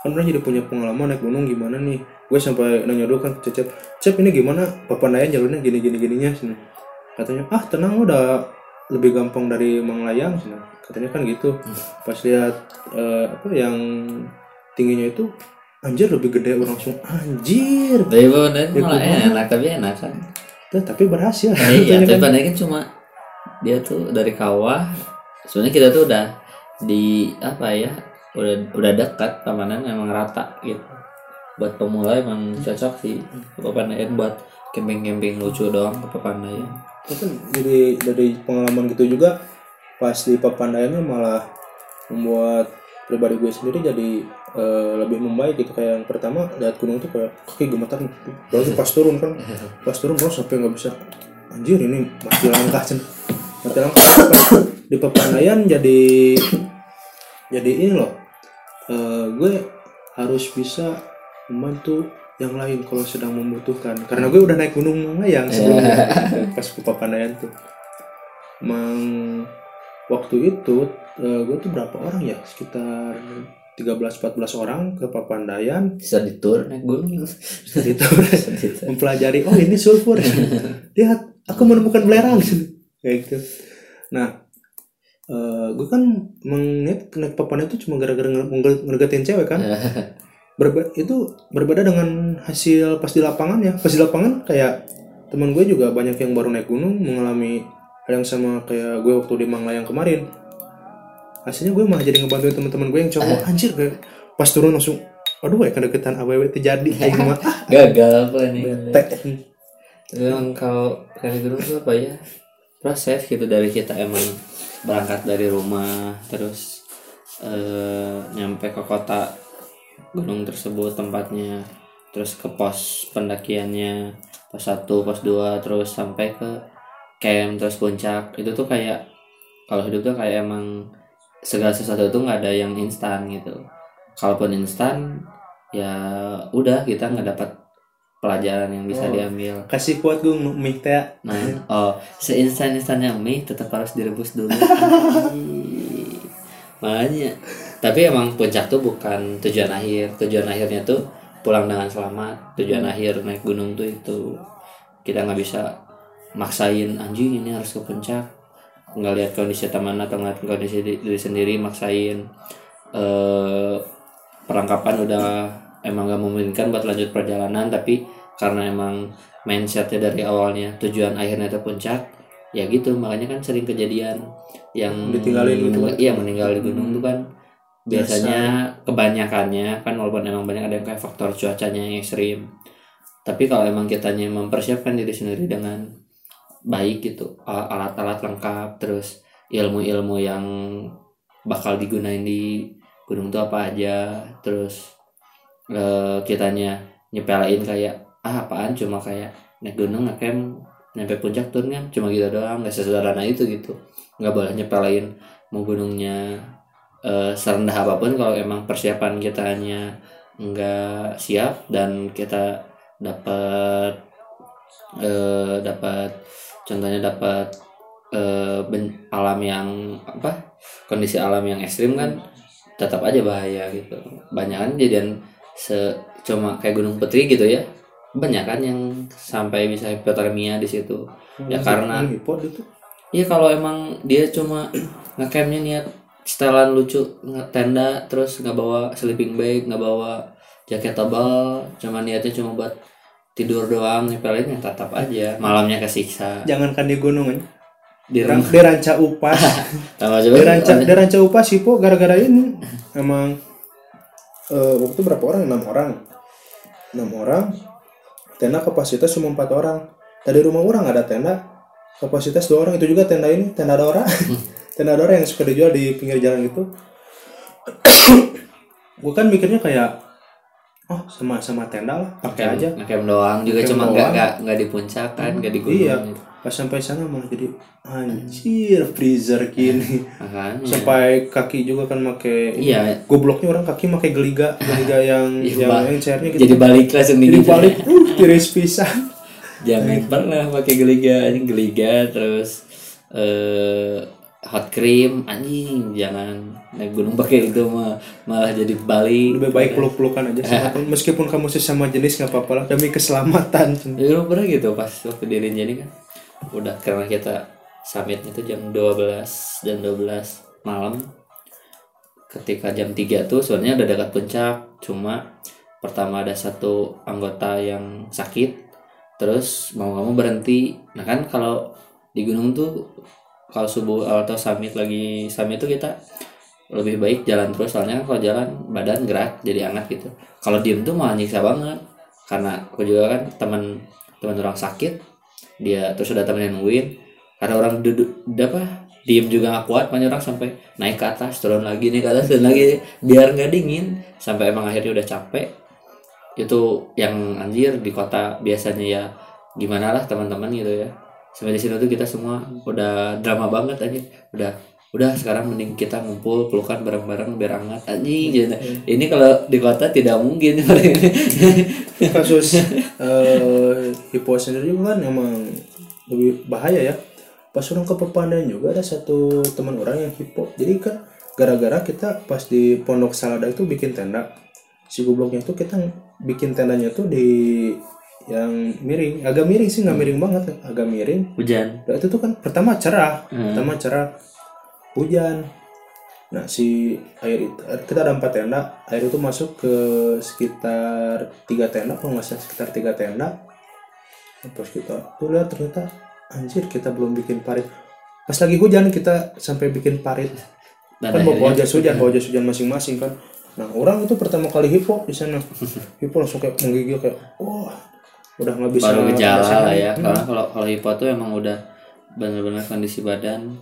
kan orang jadi punya pengalaman naik gunung gimana nih? Gue sampai nanya dulu kan Cecep Cep ini gimana? Papandayan jalurnya gini gini gininya sini. Katanya ah tenang udah lebih gampang dari Mang Layang sini. Katanya kan gitu. Pas lihat eh, apa yang tingginya itu anjir lebih gede orang langsung anjir. Tapi bener Ya, malah enak tapi enak kan? Tuh, tapi berhasil. Iya Katanya tapi kan. kan cuma dia tuh dari kawah sebenarnya kita tuh udah di apa ya udah udah dekat pamanan emang rata gitu. Buat pemula emang cocok sih Papandayan buat camping-camping lucu doang ke Papandayan Itu jadi dari pengalaman gitu juga pas di Papandayannya malah membuat pribadi gue sendiri jadi eh, lebih membaik gitu. Kayak yang pertama lihat gunung tuh kayak kaki gemetar. Baru pas turun kan. Pas turun bro sampai nggak bisa. Anjir ini mati langkah cen mati langkah di Papandayan jadi jadi ini loh. Eh, gue harus bisa membantu yang lain kalau sedang membutuhkan. Karena gue udah naik gunung layang sebelumnya pas ke Papandayan tuh. Emang waktu itu eh, gue tuh berapa orang ya? Sekitar 13-14 orang ke Papandayan. Bisa ditur naik gunung. Gitu mempelajari oh ini sulfur. Lihat aku menemukan belerang. Kayak gitu. Nah eh, gue kan menit naik papan itu cuma gara-gara nge- nge- ngedeketin cewek kan? Berbe- itu berbeda dengan hasil pas di lapangan ya. Pas di lapangan kayak teman gue juga banyak yang baru naik gunung mengalami hal yang sama kayak gue waktu di Manglayang kemarin hasilnya gue malah jadi ngebantuin teman-teman gue yang cowok. Anjir kayak pas turun langsung aduh ya kedeketan aww terjadi kayak ah gagal apa nih. Bete. Emang kalau kali gunung tuh apa ya proses gitu dari kita emang berangkat dari rumah terus eh, nyampe ke kota gunung tersebut tempatnya terus ke pos pendakiannya pos 1 pos 2 terus sampai ke camp terus puncak. Itu tuh kayak kalau hidup tuh kayak emang segala sesuatu tuh nggak ada yang instan gitu kalaupun instan ya udah kita nggak dapat pelajaran yang bisa Oh. diambil kasih kuat gue mie teh Nah, oh, seinstan instannya mie tetap harus direbus dulu. Makanya. Tapi emang puncak tuh bukan tujuan akhir. Tujuan akhirnya tuh pulang dengan selamat. Tujuan akhir naik gunung tuh itu. Kita nggak bisa maksain anjing ini harus ke puncak. Nggak lihat kondisi teman atau ngeliat kondisi di- diri sendiri maksain. eh perlengkapan udah emang gak memungkinkan buat lanjut perjalanan tapi karena emang mindsetnya dari awalnya tujuan akhirnya itu puncak ya gitu makanya kan sering kejadian yang Ditinggalin gitu kan? iya meninggal di gunung Hmm. tuh kan biasanya kebanyakannya kan walaupun emang banyak ada yang kayak faktor cuacanya yang ekstrim tapi kalau emang kitanya mempersiapkan diri sendiri dengan baik gitu. Al- alat-alat lengkap terus ilmu-ilmu yang bakal digunain di gunung itu apa aja. Terus eh, kitanya nyepelain kayak ah apaan? Cuma kayak naik gunung ngecamp nyampe puncak turun kan? Cuma gitu doang nggak sesederhana itu gitu. Nggak boleh nyepelain mau gunungnya eh, serendah apa pun kalau emang persiapan kitanya nggak siap dan kita dapat eh, dapat contohnya dapat eh, ben- alam yang apa kondisi alam yang ekstrim kan tetap aja bahaya gitu. Banyak kan jadian se cuma kayak gunung putri gitu ya banyak kan yang sampai bisa hipotermia di situ. Ya, karena- Iya kalau emang dia cuma ngecampnya niat setelan lucu tenda terus nggak bawa sleeping bag nggak bawa jaket tebal cuma niatnya cuma buat tidur doang nyepelin ya tetap aja. Malamnya kesiksa. Jangankan di gunung kan di di ranca upas. Tambah coba di ranca di ranca upas hipo gara-gara ini. Emang eh, waktu itu berapa orang? Enam orang. Enam orang. Tenda kapasitas cuma empat orang. Tadi rumah orang ada tenda. Kapasitas dua orang. Itu juga tenda ini tenda Dora. Tenda Dora yang suka dijual di pinggir jalan itu gue kan mikirnya kayak oh sama sama tenda lah pakai aja. ngecamp doang juga cuma nggak nggak nggak di puncak kan nggak di gunung Iya. gitu. pas sampai sana malah jadi anjir freezer gini. Makanya. Sampai kaki juga kan make iya. Gobloknya orang kaki make geliga geliga yang Iya, yang, yang cairnya gitu. Jadi balik langsung jadi dingin balik uh tiris pisan. Jangan pernah pakai geliga ini geliga terus eh hot cream anjing jangan. Naik gunung pakai itu mah malah jadi balik. Lebih baik peluk pelukan aja sama meskipun kamu sesama jenis nggak apa-apa lah. Demi keselamatan. Ya lu pernah gitu pas waktu di Rinjani kan? Udah karena kita summitnya itu jam 12 jam 12 malam. Ketika jam 3 tuh sebenarnya udah dekat puncak. Cuma pertama ada satu anggota yang sakit. Terus mau kamu berhenti. Nah kan kalau di gunung tuh kalau subuh atau summit lagi summit tuh kita lebih baik jalan terus. Soalnya kalau jalan badan gerak jadi hangat gitu. Kalau diem tuh malah nyiksa banget. Karena aku juga kan teman teman orang sakit. Dia terus udah temennya nungguin karena orang duduk apa diem juga gak kuat. Makanya orang sampai naik ke atas turun lagi nih ke atas turun lagi. Biar nggak dingin. Sampai emang akhirnya udah capek. Itu yang anjir di kota. Biasanya ya gimana lah teman-teman gitu ya sampai di sini tuh kita semua udah drama banget aja udah udah sekarang mending kita ngumpul pelukan bareng-bareng biar hangat anjing. Gitu. ini kalau di kota tidak mungkin. Kasus eh hipo sendiri kan emang lebih bahaya ya. Pas orang ke Pepandan juga ada satu teman orang yang hipo jadi kan gara-gara kita pas di pondok salada itu bikin tenda. Si gobloknya itu kita bikin tendanya tuh di yang miring agak miring sih nggak miring banget agak miring. Hujan. Dan itu tuh kan pertama cerah Hmm. pertama cerah hujan. Nah si air itu kita ada empat tenda air itu masuk ke sekitar tiga tenda kalau nggak salah sekitar tiga tenda. Terus kita tuh lihat ternyata anjir kita belum bikin parit. Pas lagi hujan kita sampai bikin parit. Dan kan bawa jas hujan bawa jas hujan masing-masing kan. Nah orang itu pertama kali hipo di sana. Hipo langsung kayak menggigil kayak wah udah nggak bisa baru gejala lah ya. Hmm. karena kalau kalau hipo tuh emang udah benar-benar kondisi badan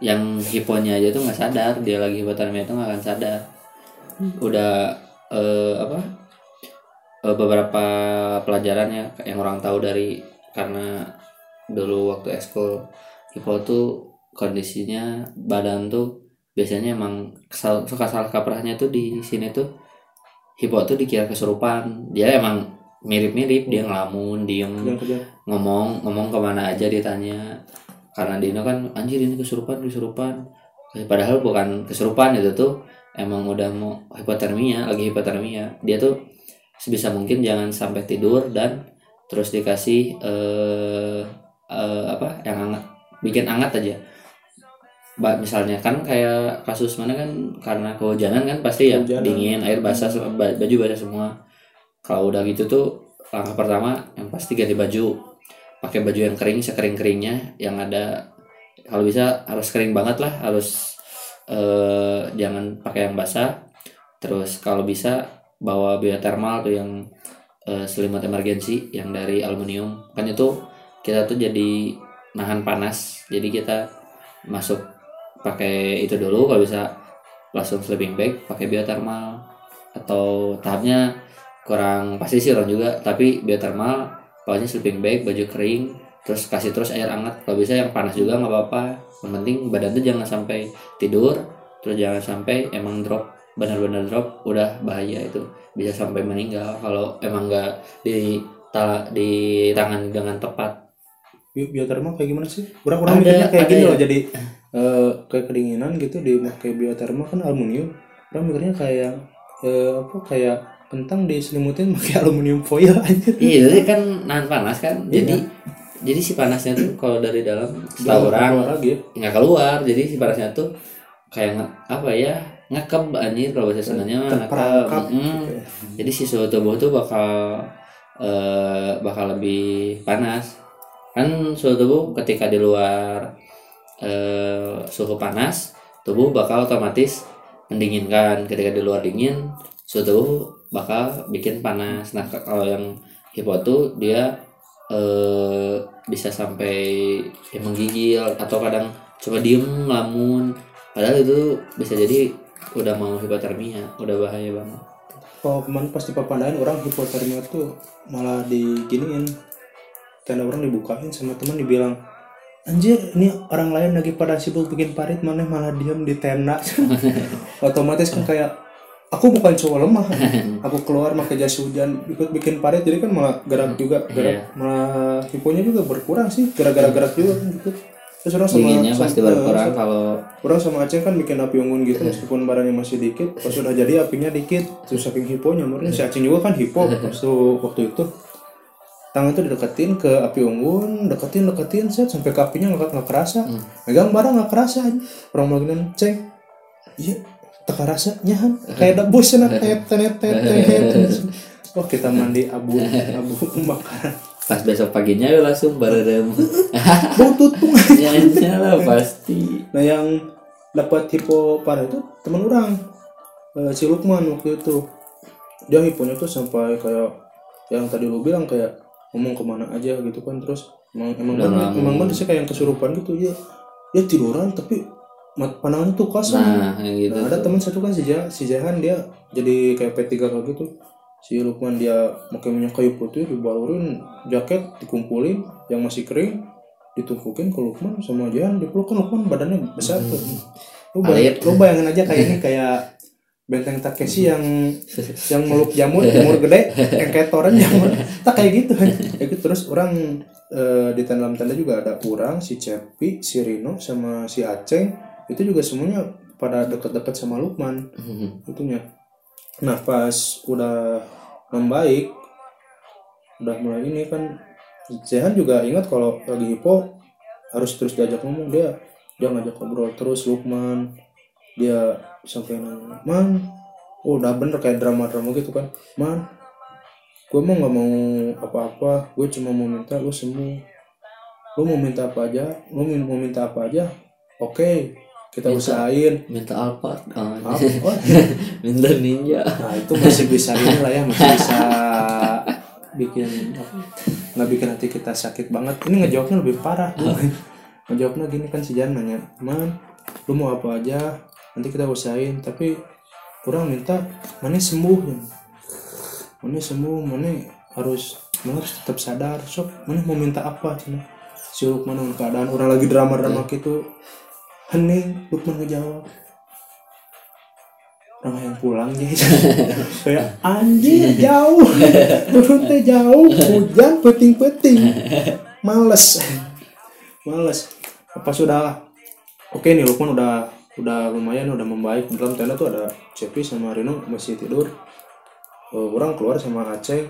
yang hiponya aja tuh nggak sadar. Dia lagi hipotermia itu nggak akan sadar. Udah eh, apa eh, beberapa pelajaran ya yang orang tahu dari karena dulu waktu ekskul hipo tuh kondisinya badan tuh biasanya emang kesal, suka salah kaprahnya tuh di sini tuh hipo tuh dikira kesurupan. Dia emang mirip-mirip dia ngelamun diem. Yang kerja ngomong ngomong ke mana aja ditanya karena Dino kan anjir ini kesurupan kesurupan. Eh, padahal bukan kesurupan itu tuh emang udah mau hipotermia lagi hipotermia. Dia tuh sebisa mungkin jangan sampai tidur dan terus dikasih eh, eh, apa yang hangat bikin hangat aja. Ba- misalnya kan kayak kasus mana kan karena kehujanan kan pasti ya dingin air basah ba- baju basah semua kalau udah gitu tuh langkah pertama yang pasti ganti baju. Pakai baju yang kering sekering keringnya yang ada kalau bisa harus kering banget lah harus eh, jangan pakai yang basah. Terus kalau bisa bawa biotermal tuh yang eh, selimut emergensi yang dari aluminium. Kan itu kita tuh jadi nahan panas jadi kita masuk pakai itu dulu kalau bisa langsung sleeping bag pakai biotermal. Atau tahapnya kurang pasti sih orang juga tapi biotermal pokoknya sleeping bag baju kering terus kasih terus air hangat. Kalau bisa yang panas juga nggak apa-apa. Yang penting badan tuh jangan sampai tidur terus jangan sampai emang drop benar-benar drop udah bahaya itu. Bisa sampai meninggal kalau emang nggak di ta- di tangan dengan tepat. Bi- biotermal kayak gimana sih? Orang Ada- mikirnya kayak gini ya. loh jadi eh, kayak kedinginan gitu dipakai biotermal kan aluminium. Orang mikirnya kayak eh, apa kayak kentang diselimutin pakai aluminium foil aja iya jadi kan nahan panas kan Iya. jadi jadi si panasnya tuh kalau dari dalam setahu orang ya. nggak keluar jadi si panasnya tuh kayak nge- apa ya ngekeb anjir kalau bahasa terperangkap Mm. gitu ya. jadi si suhu tubuh tuh bakal eh, bakal lebih panas kan suhu tubuh ketika di luar eh, suhu panas tubuh bakal otomatis mendinginkan ketika di luar dingin suhu tubuh bakal bikin panas. Nah kalau yang hipo tuh dia eh, bisa sampai ya, menggigil atau kadang cuma diem lamun. Padahal itu bisa jadi udah mau hipotermia udah bahaya banget. Kalau kemarin pas di Papandayan orang hipotermia tuh malah diginiin. Tenda orang dibukain sama teman dibilang anjir ini orang lain lagi pada sibuk bikin parit mana malah diam di tenda. Otomatis kan kayak aku bukan cowok lemah aku keluar pakai jas hujan ikut bikin parit jadi kan malah gerak juga gerak Iya. malah hiponya juga berkurang sih gara-gara gerak juga kan gitu terus orang sama, dinginnya sama- pasti berkurang kalau Orang sama Aceh kan bikin api unggun gitu meskipun barangnya masih dikit. Pas sudah jadi apinya dikit. Terus saking hiponya, murni si Aceh juga kan hipo waktu waktu itu. Tangan tuh dideketin ke api unggun, deketin deketin set sampai ke apinya nggak nggak kerasa. Megang barang nggak kerasa. Orang bilang cek, iya tak kerasa nyahan kayak ada bos sana tet tet tet tet. Oh kita mandi abu abu pembakaran. pas besok paginya ya langsung bareng. Bau tutung. ya lah pasti. Nah yang dapat hipo parah itu teman orang Eh, si Lukman waktu itu. Dia hiponya tuh sampai kayak yang tadi lu bilang kayak ngomong ke mana aja gitu kan terus emang emang bener, emang bener sih kayak yang kesurupan gitu. Ya dia tiduran tapi mat pandangannya tuh kosong nah yang gitu Nah, ada teman satu kan si Jahan, si Jahan dia jadi kayak P3 kayak gitu. Si Lukman dia pakai minyak kayu putih dibalurin jaket dikumpulin yang masih kering ditumpukin ke Lukman sama Jahan. Dipeluk kan Lukman badannya besar tuh. Lu, bayang, Alit. lu bayangin aja kayak ini kayak benteng Takeshi yang yang meluk jamur jamur gede yang kayak toren jamur. Tak kayak gitu. Kayak gitu. Terus orang eh, di dalam tenda juga ada orang si Cepi si Rino sama si Aceng itu juga semuanya pada dekat-dekat sama Lukman. Itunya. Nah pas udah membaik udah mulai ini kan Zehan juga ingat kalau lagi hipo harus terus diajak ngomong. Dia dia ngajak ngobrol terus Lukman. Dia sampai nanya man oh, udah bener kayak drama-drama gitu kan. Man gue mau nggak mau apa-apa. Gue cuma mau minta lu sembuh. Lu mau minta apa aja? Lu mau minta apa aja? Oke kita Minta. usahain. minta Alphard oh, apa? Oh, minta ninja. Nah itu masih bisa ini lah ya masih bisa bikin apa, nggak bikin hati kita sakit banget. Ini ngejawabnya lebih parah ngejawabnya gini kan si Jan nanya man lu mau apa aja? Nanti kita usahain. Tapi kurang minta mana sembuh? Mana sembuh? Mana harus mana harus tetap sadar? Sok mana mau minta apa? Cina? Si dengan keadaan orang lagi drama-drama gitu hening Lukman ngejawab. Orang yang pulang jadi kayak anjing jauh. Turun teh jauh hujan peting-peting. Males. Males. Apa sudah? Oke nih Lukman udah udah lumayan udah membaik. Dalam tenda tuh ada Cepi sama Rino masih tidur. Eh, orang keluar sama Aceh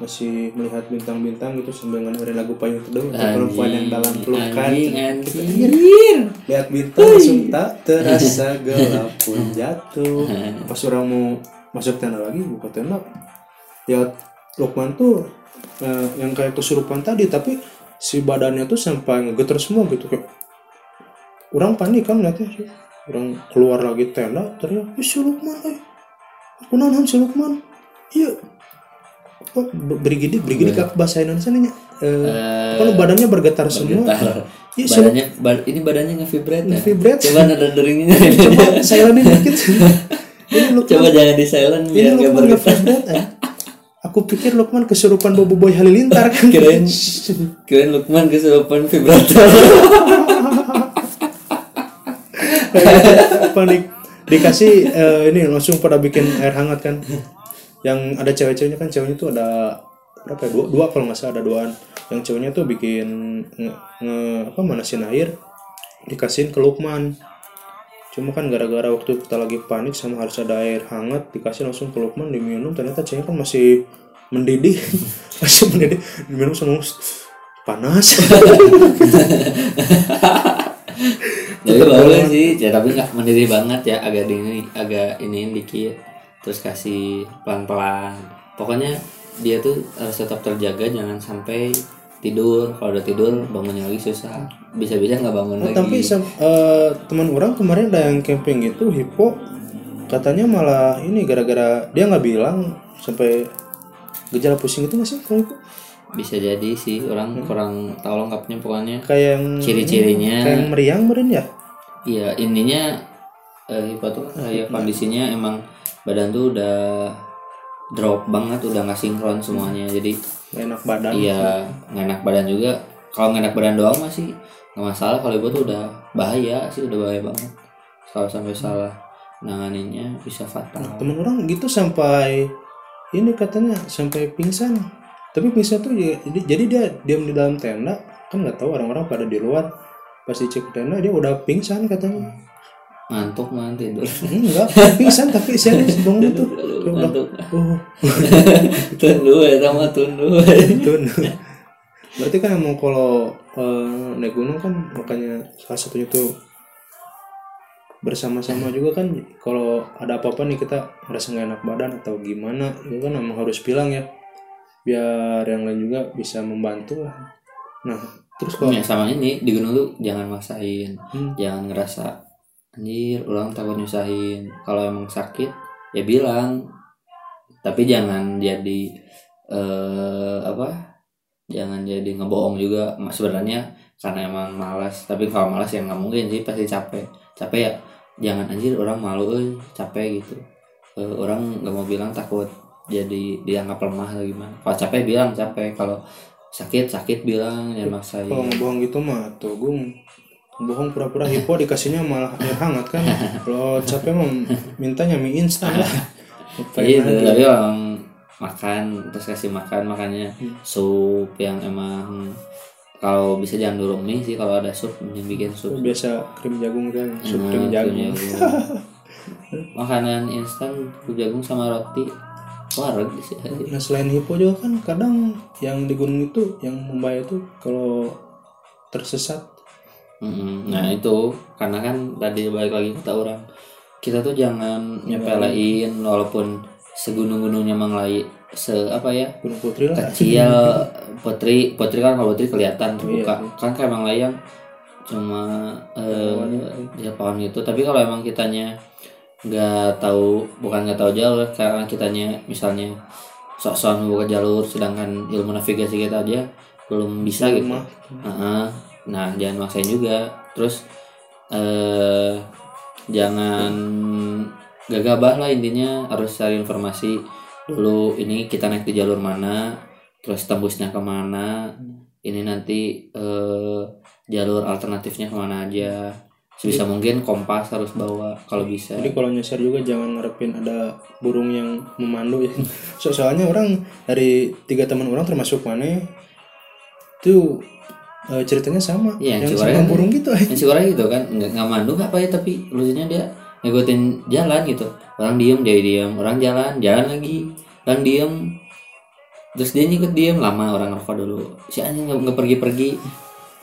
masih melihat bintang-bintang gitu sambil ngedengerin lagu payung teduh perempuan yang dalam pelukan. anjing lihat bintang langsung tak terasa gelap pun jatuh. Pas orang mau masuk tenda lagi buka tenda. Ya Lukman tuh eh, yang kayak kesurupan tadi tapi si badannya tuh sampai ngegeter semua gitu kayak orang panik kan lihatnya orang keluar lagi tenda teriak "Eh, si Lukman eh. Aku nahan si Lukman. Iya apa brigidi brigidi kak bahasa Indonesia nih eh, apa lu badannya bergetar semua Bentar. Iya, si badannya ba- ini badannya nge-vibrate ya? Nge-vibrate. coba nada deringnya coba silenin dikit ini Lukman coba jangan di silent ini biar gak Lukman bergetar eh. aku pikir Lukman kesurupan Bobo Boy Halilintar kan Kirain. kirain Lukman kesurupan vibrator panik dikasih eh, ini langsung pada bikin air hangat kan yang ada cewek-ceweknya kan ceweknya tuh ada berapa ya dua, dua kalau nggak salah ada duaan. Yang ceweknya tuh bikin nge, nge- apa manasin air dikasihin ke Lukman. Cuma kan gara-gara waktu kita lagi panik sama harus ada air hangat dikasih langsung ke Lukman diminum ternyata ceweknya kan masih mendidih. Masih mendidih. Diminum sama panas. Tapi boleh sih, ya, tapi nggak mendiri banget ya, agak dingin, agak ini dikit, terus kasih pelan-pelan. Pokoknya dia tuh harus tetap terjaga, jangan sampai tidur. Kalau udah tidur bangunnya lagi susah, bisa-bisa nggak bangun Oh, lagi. tapi eh, teman orang kemarin ada yang camping gitu hipo katanya malah ini gara-gara dia nggak bilang sampai gejala pusing itu nggak sih kalau itu Bisa jadi sih, orang kurang tahu lengkapnya pokoknya. kayak yang Ciri-cirinya. kayak yang meriang meren ya Iya, intinya eh, hipo tuh kayak kondisinya emang badan tuh udah drop banget, udah nggak sinkron semuanya. Jadi nggak enak badan Iya, nggak enak badan juga. Kalau nggak enak badan doang masih nggak masalah. Kalau ibu tuh udah bahaya sih, udah bahaya banget. Kalau sampai salah nanganinnya bisa fatal. teman orang gitu sampai ini katanya sampai pingsan tapi pingsan tuh ya, jadi, jadi dia diam di dalam tenda kan nggak tahu orang-orang pada di luar pas dicek tenda dia udah pingsan katanya Ngantuk man tidur. enggak pingsan tapi serius Aduh, udah Ngantuk. oh Tundu ya sama tundu. Betul. Berarti kan emang kalau eh, naik gunung kan makanya salah satunya tuh bersama-sama juga kan kalau ada apa-apa nih kita merasa nggak enak badan atau gimana itu kan emang harus bilang ya biar yang lain juga bisa membantu lah. Nah terus kalau Ya sama ini di gunung tuh jangan maksain, Hmm. jangan ngerasa anjir orang takut nyusahin. Kalau emang sakit ya bilang, tapi jangan jadi eh apa? Jangan jadi ngebohong juga. Sebenarnya karena emang malas. Tapi kalau malas ya nggak mungkin sih pasti capek. Capek ya jangan anjir orang malu euy, capek gitu. Eh, orang nggak mau bilang takut jadi dianggap lemah atau gimana. Kalau capek bilang capek. Kalau sakit sakit bilang ya maksain. kalau ngebohong gitu mah tuh gue bohong pura-pura hipo dikasihnya malah air hangat kan. Kalau capek mah mintanya mie instan lah. Iya, tapi orang makan terus kasih makan makannya Hmm. sup yang emang kalau bisa jangan durung mie sih kalau ada sup yang bikin sup. Biasa krim jagung kan sup Enak, krim krim jagung. makanan instan krim jagung sama roti. Wareg sih. Nah selain hipo juga kan kadang yang di gunung itu yang membayar itu kalau tersesat Mm-mm. nah itu karena kan tadi balik lagi kata orang kita tuh jangan nyepelein walaupun segunung-gunungnya manglai se apa ya gunung putri lah kecil putri putri kan kalau putri kelihatan terbuka Iya. kan kayak emang layang cuma eh ya pohon itu tapi kalau emang kitanya nggak tahu bukan nggak tahu jalur karena kitanya misalnya sok-sokan buka jalur sedangkan ilmu navigasi kita aja belum bisa gitu rumah Heeh. Nah jangan maksain juga. Terus eh jangan gagabah lah intinya. Harus cari informasi lu ini kita naik di jalur mana terus tembusnya ke mana ini nanti eh, jalur alternatifnya ke mana aja. Sebisa mungkin kompas harus bawa kalau bisa. Jadi kalau nyasar juga jangan ngarepin ada burung yang memandu ya. So- soalnya orang dari tiga teman orang termasuk mana itu eh, ceritanya sama. Iya, yang Ciwari sama burung gitu. yang si orang gitu kan nggak nggak mandu apa ya tapi lucunya dia ngikutin jalan gitu. Orang diem dia diem. Orang jalan jalan lagi. Orang diem. Terus dia ngikut diem. Lama orang ngerokok dulu. Si anjing nggak nggak pergi-pergi.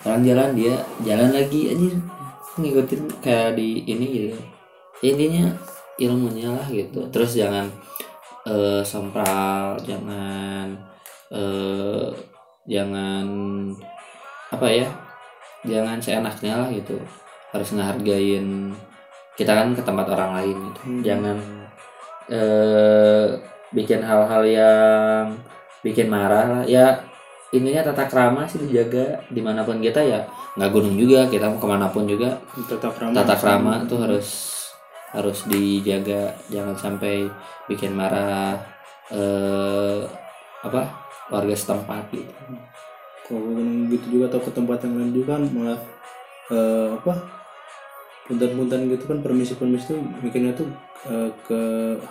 Orang jalan dia jalan lagi anjing. Ngikutin kayak di ini gitu. Ya, intinya ilmunya lah gitu. Terus jangan eh sompral jangan eh jangan apa ya jangan seenaknya lah gitu. Harus ngehargain kita kan ke tempat orang lain gitu. Hmm. jangan eh bikin hal-hal yang bikin marah lah. Ya intinya tata krama sih dijaga di mana pun kita ya. Nggak gunung juga kita mau ke mana pun juga. Tata krama. tata krama tuh harus harus dijaga. Jangan sampai bikin marah eh apa warga setempat gitu Kalau gunung gitu juga atau ke tempat yang lain juga kan malah eh, apa punten-punten gitu kan permisi-permisi tuh bikinnya tuh eh, ke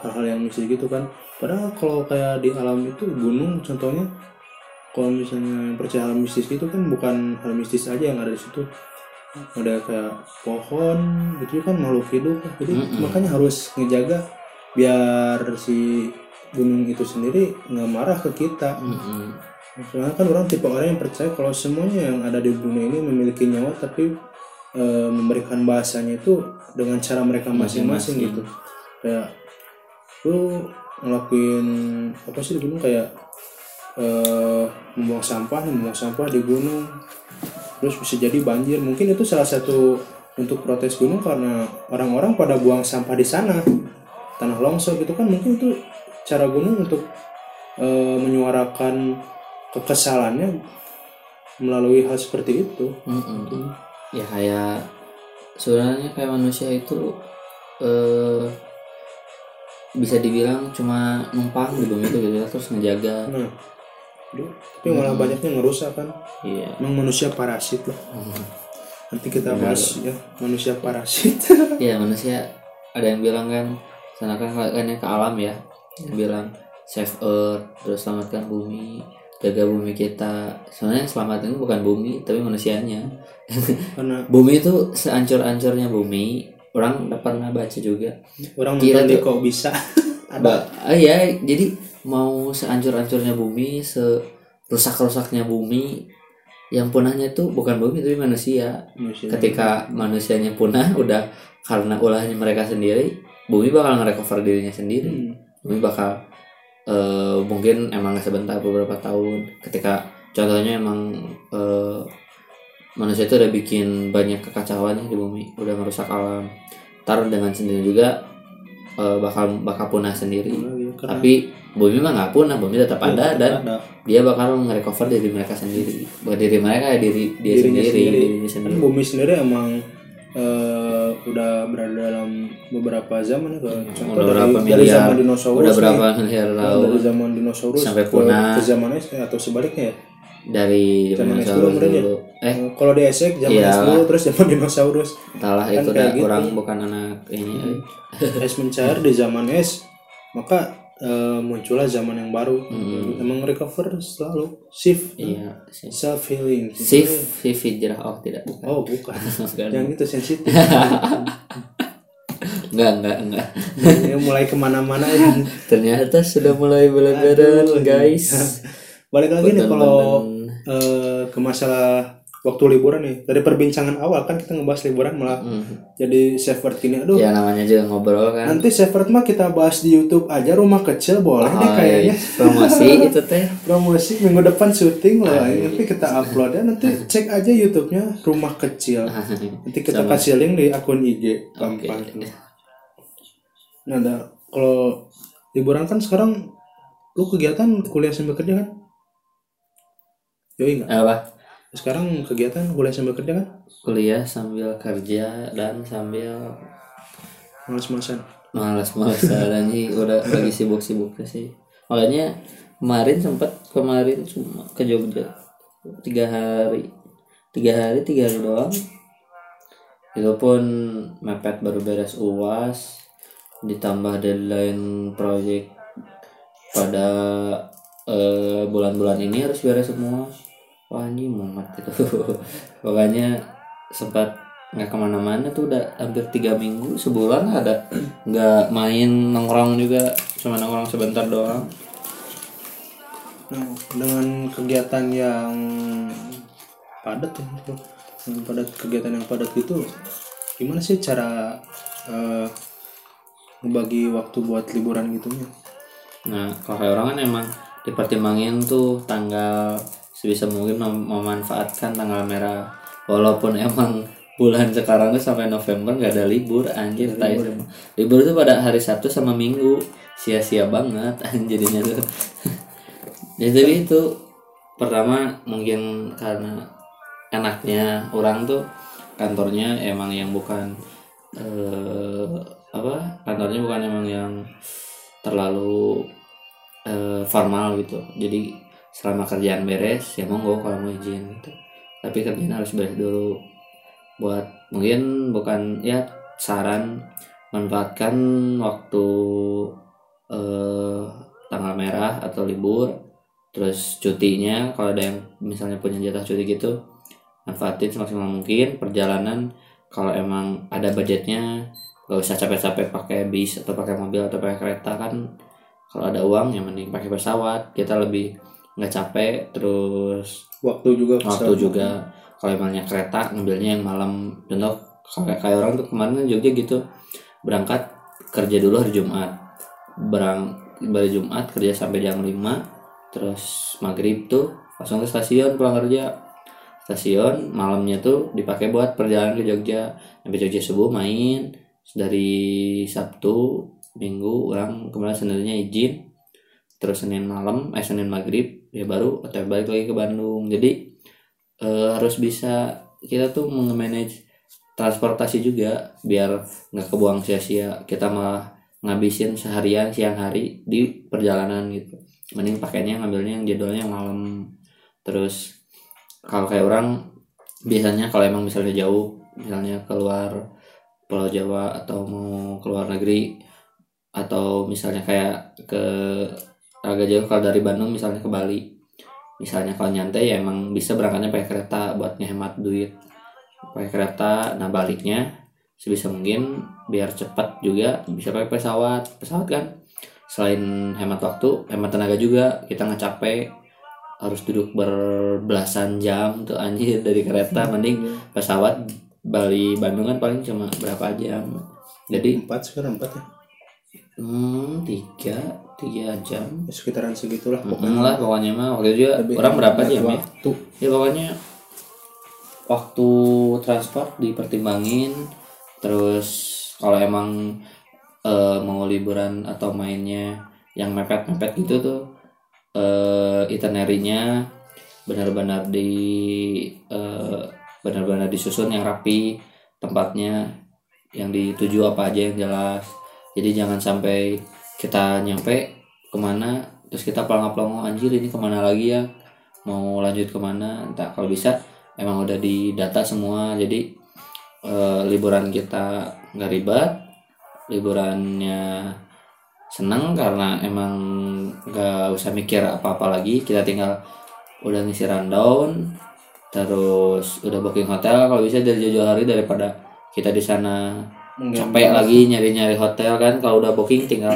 hal-hal yang mistis gitu kan. Padahal kalau kayak di alam itu gunung contohnya kalau misalnya percaya hal mistis gitu kan bukan hal mistis aja yang ada di situ ada kayak pohon gitu kan makhluk hidup jadi Mm-mm. makanya harus ngejaga biar si gunung itu sendiri nggak marah ke kita Mm-mm. Soalnya kan orang tipe orang yang percaya kalau semuanya yang ada di dunia ini memiliki nyawa tapi e, memberikan bahasanya itu dengan cara mereka masing-masing gitu. Kayak lu ngelakuin apa sih di gunung kayak eh membuang sampah, membuang sampah di gunung. Terus bisa jadi banjir. Mungkin itu salah satu untuk protes gunung karena orang-orang pada buang sampah di sana. Tanah longsor gitu kan mungkin itu cara gunung untuk eh, menyuarakan kekesalannya melalui hal seperti itu. Mm-mm. ya kayak sebenarnya kayak manusia itu eh bisa dibilang cuma numpang di bumi itu gitu ya, terus ngejaga Nah, aduh, tapi malah Hmm. banyaknya ngerusak kan. iya Emang manusia parasit lah. Nanti kita Benar. bahas ya manusia parasit. ya manusia ada yang bilang kan sana kan yang ke alam ya yang bilang save earth terus selamatkan bumi jaga bumi kita sebenarnya yang selamatin itu bukan bumi tapi manusianya Karena bumi itu seancur-ancurnya bumi orang udah pernah baca juga orang di tuh. kok bisa. Ba- ah, ya jadi mau seancur-ancurnya bumi serusak-rusaknya bumi yang punahnya itu bukan bumi tapi manusia Manusia. ketika manusianya punah udah karena ulahnya mereka sendiri bumi bakal nge-recover dirinya sendiri Hmm. bumi bakal eh, mungkin emang sebentar beberapa tahun. Ketika contohnya emang eh, manusia itu udah bikin banyak kekacauan ya di bumi udah merusak alam. Ntar dengan sendiri juga eh, bakal bakal punah sendiri. Lagi, karena tapi bumi mah nggak punah bumi tetap ada dan ada. dia bakal nge-recover diri mereka sendiri. Bukan diri mereka ya diri dia Dirinya sendiri, sendiri. dirinya Kan sendiri. bumi sendiri emang eh, udah berada dalam beberapa zaman ya. Kalau Contoh udah dari, berapa dari miliar zaman dinosaurus udah nih. berapa miliar dari zaman dinosaurus Sampai ke- punah. ke, zaman es atau sebaliknya ya dari Zaman es dulu ya? dulu eh Eh, kalau di esek zaman Iya. es dulu terus zaman dinosaurus entahlah Kan itu udah gitu. orang bukan anak ini eh. es mencair di zaman es maka eh, muncullah zaman yang baru. Mm-mm. emang recover selalu. Shift. Iya sih self healing Sif Sif hijrah. Oh tidak bukan. Oh bukan. Yang itu sensitif. Enggak enggak enggak Ini mulai ke mana-mana ya. Ternyata sudah mulai belebaran Aduh. guys. balik lagi nih kalau eh, ke masalah waktu liburan nih dari perbincangan awal kan kita ngebahas liburan malah Hmm. jadi safe word gini aduh. Ya namanya juga ngobrol kan. Nanti safe word mah kita bahas di YouTube aja rumah kecil boleh deh Oh, kayaknya. iya. promosi itu teh. Promosi minggu depan syuting loh Ah, iya. nanti kita upload ya nanti cek aja YouTube-nya rumah kecil. Nanti kita Sama. kasih link di akun IG gampang nah ada kalau liburan kan sekarang lu kegiatan kuliah sambil kerja kan? Yoi nggak? Apa sekarang kegiatan kuliah sambil kerja kan? Kuliah sambil kerja dan sambil males-malesan. Malas-malasan anjing. Udah lagi sibuk-sibuknya sih. Makanya kemarin sempat kemarin cuma ke Jogja. Tiga hari. Tiga hari tiga hari doang. Itu pun mepet baru beres uas ditambah deadline project pada eh, bulan-bulan ini harus beres semua wah anjing mumet itu pokoknya sempat nggak ke mana-mana tuh udah hampir tiga minggu sebulan ada nggak main nongkrong juga cuma nongkrong sebentar doang Nah, dengan kegiatan yang padat ya, gitu. dengan padat kegiatan yang padat gitu, gimana sih cara eh, ngebagi waktu buat liburan gitunya? Nah, kalau orang kan emang dipertimbangin tuh tanggal sebisa mungkin mem- memanfaatkan tanggal merah. Walaupun emang bulan sekarang tuh sampai November nggak ada libur anjir tai semua. libur tuh pada hari Sabtu sama Minggu sia-sia banget anjirnya tuh ya tapi itu pertama mungkin karena enaknya orang tuh kantornya emang yang bukan eh, apa kantornya bukan emang yang terlalu eh, formal gitu jadi selama kerjaan beres ya monggo kalau mau izin. Tapi kerjaan harus beres dulu. Buat mungkin bukan ya saran manfaatkan waktu eh, tanggal merah atau libur terus cutinya kalau ada yang misalnya punya jatah cuti gitu manfaatin semaksimal mungkin perjalanan. Kalau emang ada budgetnya gak usah capek-capek pakai bis atau pakai mobil atau pakai kereta kan kalau ada uang yang mending pakai pesawat. Kita lebih nggak capek terus Waktu juga waktu juga kalau emangnya kereta ngambilnya yang malam. Contoh kayak kayak orang tuh kemarin kan Jogja gitu berangkat kerja dulu hari Jumat. Berang hari Jumat kerja sampai jam 5 terus maghrib tuh langsung ke stasiun pulang kerja. Stasiun malamnya tuh dipakai buat perjalanan ke Jogja. Sampai Jogja subuh main dari Sabtu Minggu orang kemarin sebenarnya izin. Terus Senin malam eh Senin maghrib ya baru otw balik lagi ke Bandung. Jadi eh, harus bisa kita tuh manage transportasi juga biar nggak kebuang sia-sia. Kita malah ngabisin seharian siang hari di perjalanan gitu. Mending pakainya ngambilnya yang jadwalnya yang malam. Terus kalau kayak orang biasanya kalau emang misalnya jauh misalnya keluar Pulau Jawa atau mau keluar negeri atau misalnya kayak ke agak jauh kalau dari Bandung misalnya ke Bali. Misalnya kalau nyantai ya emang bisa berangkatnya pakai kereta buat ngehemat duit. Pakai kereta nah baliknya sebisa mungkin biar cepat juga bisa pakai pesawat. Pesawat kan selain hemat waktu hemat tenaga juga. Kita nggak capek harus duduk berbelasan jam tuh anjir dari kereta. Mending pesawat Bali Bandung kan paling cuma berapa jam. Jadi empat sekarang empat ya? Hmm, tiga tiga jam. Ya, sekitaran segitulah Pokoknya. lah pokoknya mah. Waktu itu juga Lebih orang berapa jam ya? waktu. Ya pokoknya waktu transport dipertimbangin. Terus kalau emang eh, mau liburan atau mainnya yang mepet-mepet gitu tuh eh itinerary-nya benar-benar di eh, benar-benar disusun yang rapi tempatnya yang dituju apa aja yang jelas. Jadi jangan sampai kita nyampe ke mana terus kita pelongo-pelongo anjir ini ke mana lagi ya? Mau lanjut ke mana? Entah kalau bisa emang udah didata semua jadi eh, liburan kita nggak ribet liburannya seneng karena emang nggak usah mikir apa-apa lagi kita tinggal udah ngisi rundown terus udah booking hotel kalau bisa dari jauh-jauh hari daripada kita di sana capek lagi nyari-nyari hotel kan kalau udah booking tinggal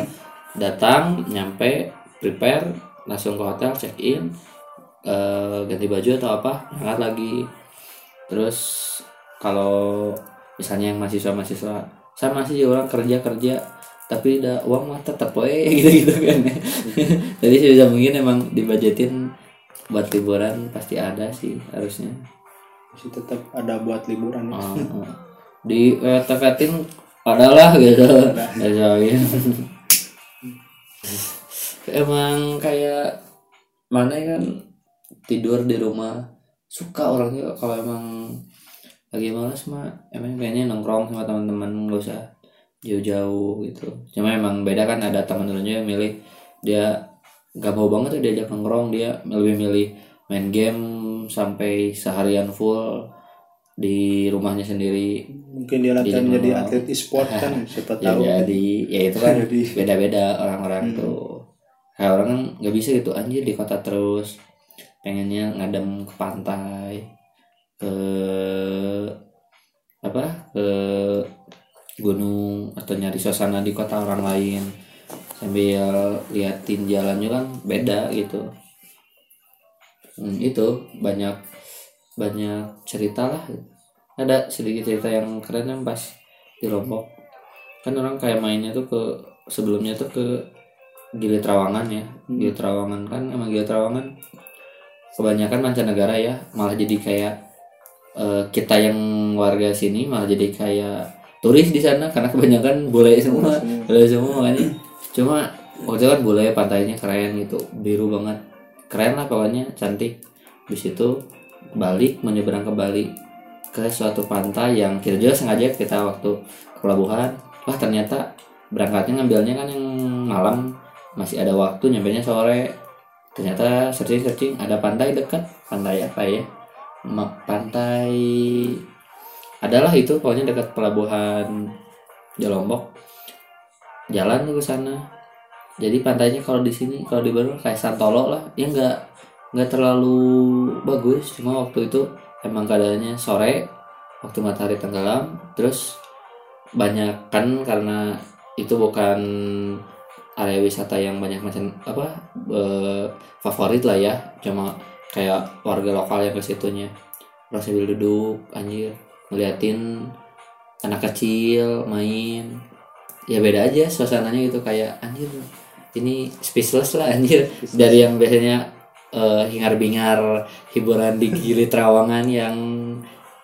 datang nyampe prepare langsung ke hotel check in eh, ganti baju atau apa berangkat lagi terus kalau misalnya yang mahasiswa mahasiswa sama sih orang kerja kerja tapi udah uang mah tetap we gitu gitu kan jadi sebisa mungkin emang dibajetin buat liburan pasti ada sih harusnya masih tetap ada buat liburan ya. Oh, oh. di eh, teketin adalah gitu Soalnya. emang kayak mana kan tidur di rumah suka orangnya kalau emang lagi malas mah emang kayaknya nongkrong sama teman-teman gak usah jauh-jauh gitu. Cuma emang beda kan ada teman dulunya yang milih dia nggak mau banget tuh diajak nongkrong dia lebih milih main game sampai seharian full di rumahnya sendiri. Mungkin dia latihan Jadi atlet e-sport kan siapa ya tahu. jadi ya itu kan beda-beda orang-orang Hmm. tuh. Kayak orang kan nggak bisa gitu anjir di kota terus. Pengennya ngadem ke pantai ke apa ke gunung atau nyari suasana di kota orang lain. Sambil liatin jalannya kan beda gitu. Hmm, itu banyak banyak cerita lah. Ada sedikit cerita yang keren yang pas di Lombok. Kan orang kayak mainnya tuh ke sebelumnya tuh ke Gili Trawangan ya. Hmm. Gili Trawangan kan emang Gili Trawangan kebanyakan mancanegara ya. Malah jadi kayak eh, kita yang warga sini malah jadi kayak turis di sana karena kebanyakan bule semua Semua. bule semua makanya cuma waktu kan bule pantainya keren gitu biru banget. Keren lah pokoknya cantik. Di situ balik menyeberang ke Bali ke suatu pantai yang kita juga sengaja kita waktu ke pelabuhan. Wah ternyata berangkatnya ngambilnya kan yang malam masih ada waktu nyampe sore. Ternyata searching searching ada pantai dekat. Pantai apa ya? Pantai adalah itu pokoknya dekat pelabuhan di Lombok jalan ke sana. Jadi pantainya kalau di sini kalau di Baru kayak Santolo lah. Ya nggak nggak terlalu bagus. Cuma waktu itu emang keadaannya sore waktu matahari tenggelam. Terus banyak kan karena itu bukan area wisata yang banyak macam apa eh, favorit lah ya. Cuma kayak warga lokal yang ke situnya. Orang sambil duduk anjir ngeliatin anak kecil main. Ya beda aja suasananya gitu kayak anjir ini speechless lah anjir. Dari yang biasanya eh, hingar-bingar hiburan di Gili Trawangan yang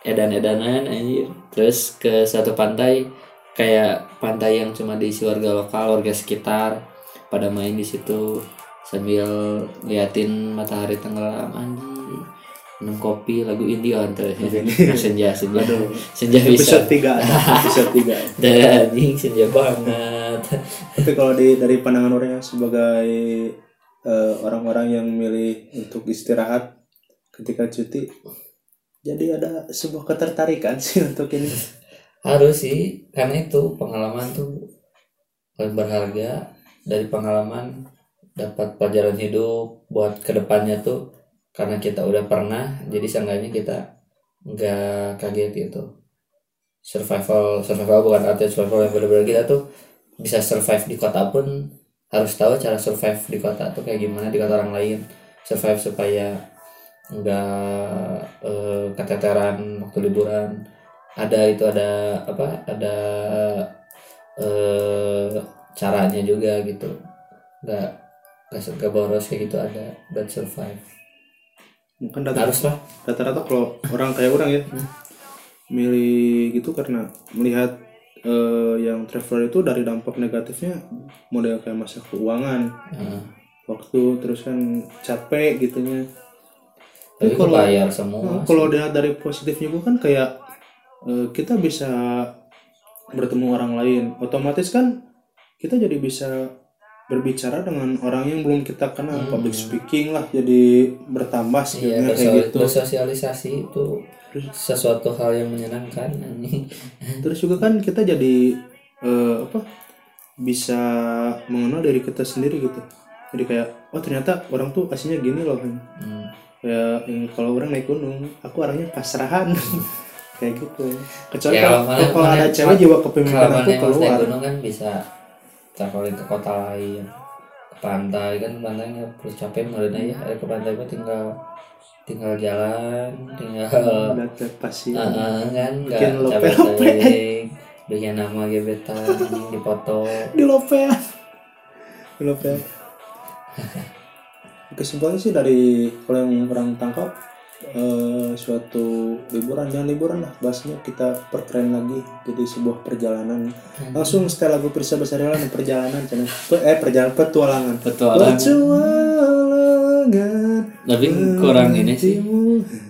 edan-edanan anjir. Terus ke satu pantai kayak pantai yang cuma diisi warga lokal warga sekitar pada main di situ sambil liatin matahari tenggelam anjir. Minum kopi lagu Indian tuh senja senja. Senja bisa. Episode 3 episode 3 dan anjing senja banget. Tapi kalau di dari pandangan orang yang sebagai eh, orang-orang yang milih untuk istirahat ketika cuti jadi ada sebuah ketertarikan sih untuk ini. Harus sih karena itu pengalaman tuh paling berharga. Dari pengalaman dapat pelajaran hidup buat ke depannya tuh karena kita udah pernah jadi seenggaknya kita nggak kaget gitu. Survival survival bukan artinya survival yang benar-benar kita tuh bisa survive di kota pun harus tahu cara survive di kota tuh kayak gimana di kota orang lain. Survive supaya nggak eh, keteteran waktu liburan. Ada itu ada apa ada eh caranya juga gitu. Nggak nggak boros kayak gitu ada buat survive. Mungkin rata- harus lah. rata-rata kalau orang kayak orang ya. Milih gitu karena melihat eh, yang traveler itu dari dampak negatifnya model kayak masa keuangan. Nah, waktu terus kan capek gitunya. Tapi kalau- kebayar semua Nah, kalau dilihat dari positifnya gue kan kayak eh, kita bisa bertemu orang lain. Otomatis kan kita jadi bisa berbicara dengan orang yang belum kita kenal. Hmm. public speaking lah jadi bertambah iya skillnya kayak bersosial- gitu. bersosialisasi itu sesuatu hal yang menyenangkan terus juga kan kita jadi eh, apa bisa mengenal dari kita sendiri gitu. Jadi kayak oh ternyata orang tuh aslinya gini loh kan Hmm. kayak yang kalau orang naik gunung aku orangnya pasrahan. Kayak gitu. Kecuali Ya, kalau, mana- kalau ada cewek jiwa kepemimpinan kalau aku naik keluar. gunung kan bisa traveling ke kota lain ke pantai kan pantai nggak perlu capek menurutnya ya. Ke pantai mah tinggal tinggal jalan tinggal udah pasti Ah, ah, kan nggak lope-lope. capek bikin nama gebetan dipoto di lopean di lopean kesimpulannya sih dari kalau yang orang tangkap eh, suatu liburan jangan liburan lah bahasnya kita perkeren lagi jadi sebuah perjalanan. Langsung setel lagu Pirsa Besarialan perjalanan channel eh perjalanan petualangan. Petualangan. Petualangan. Tapi kurang ini sih.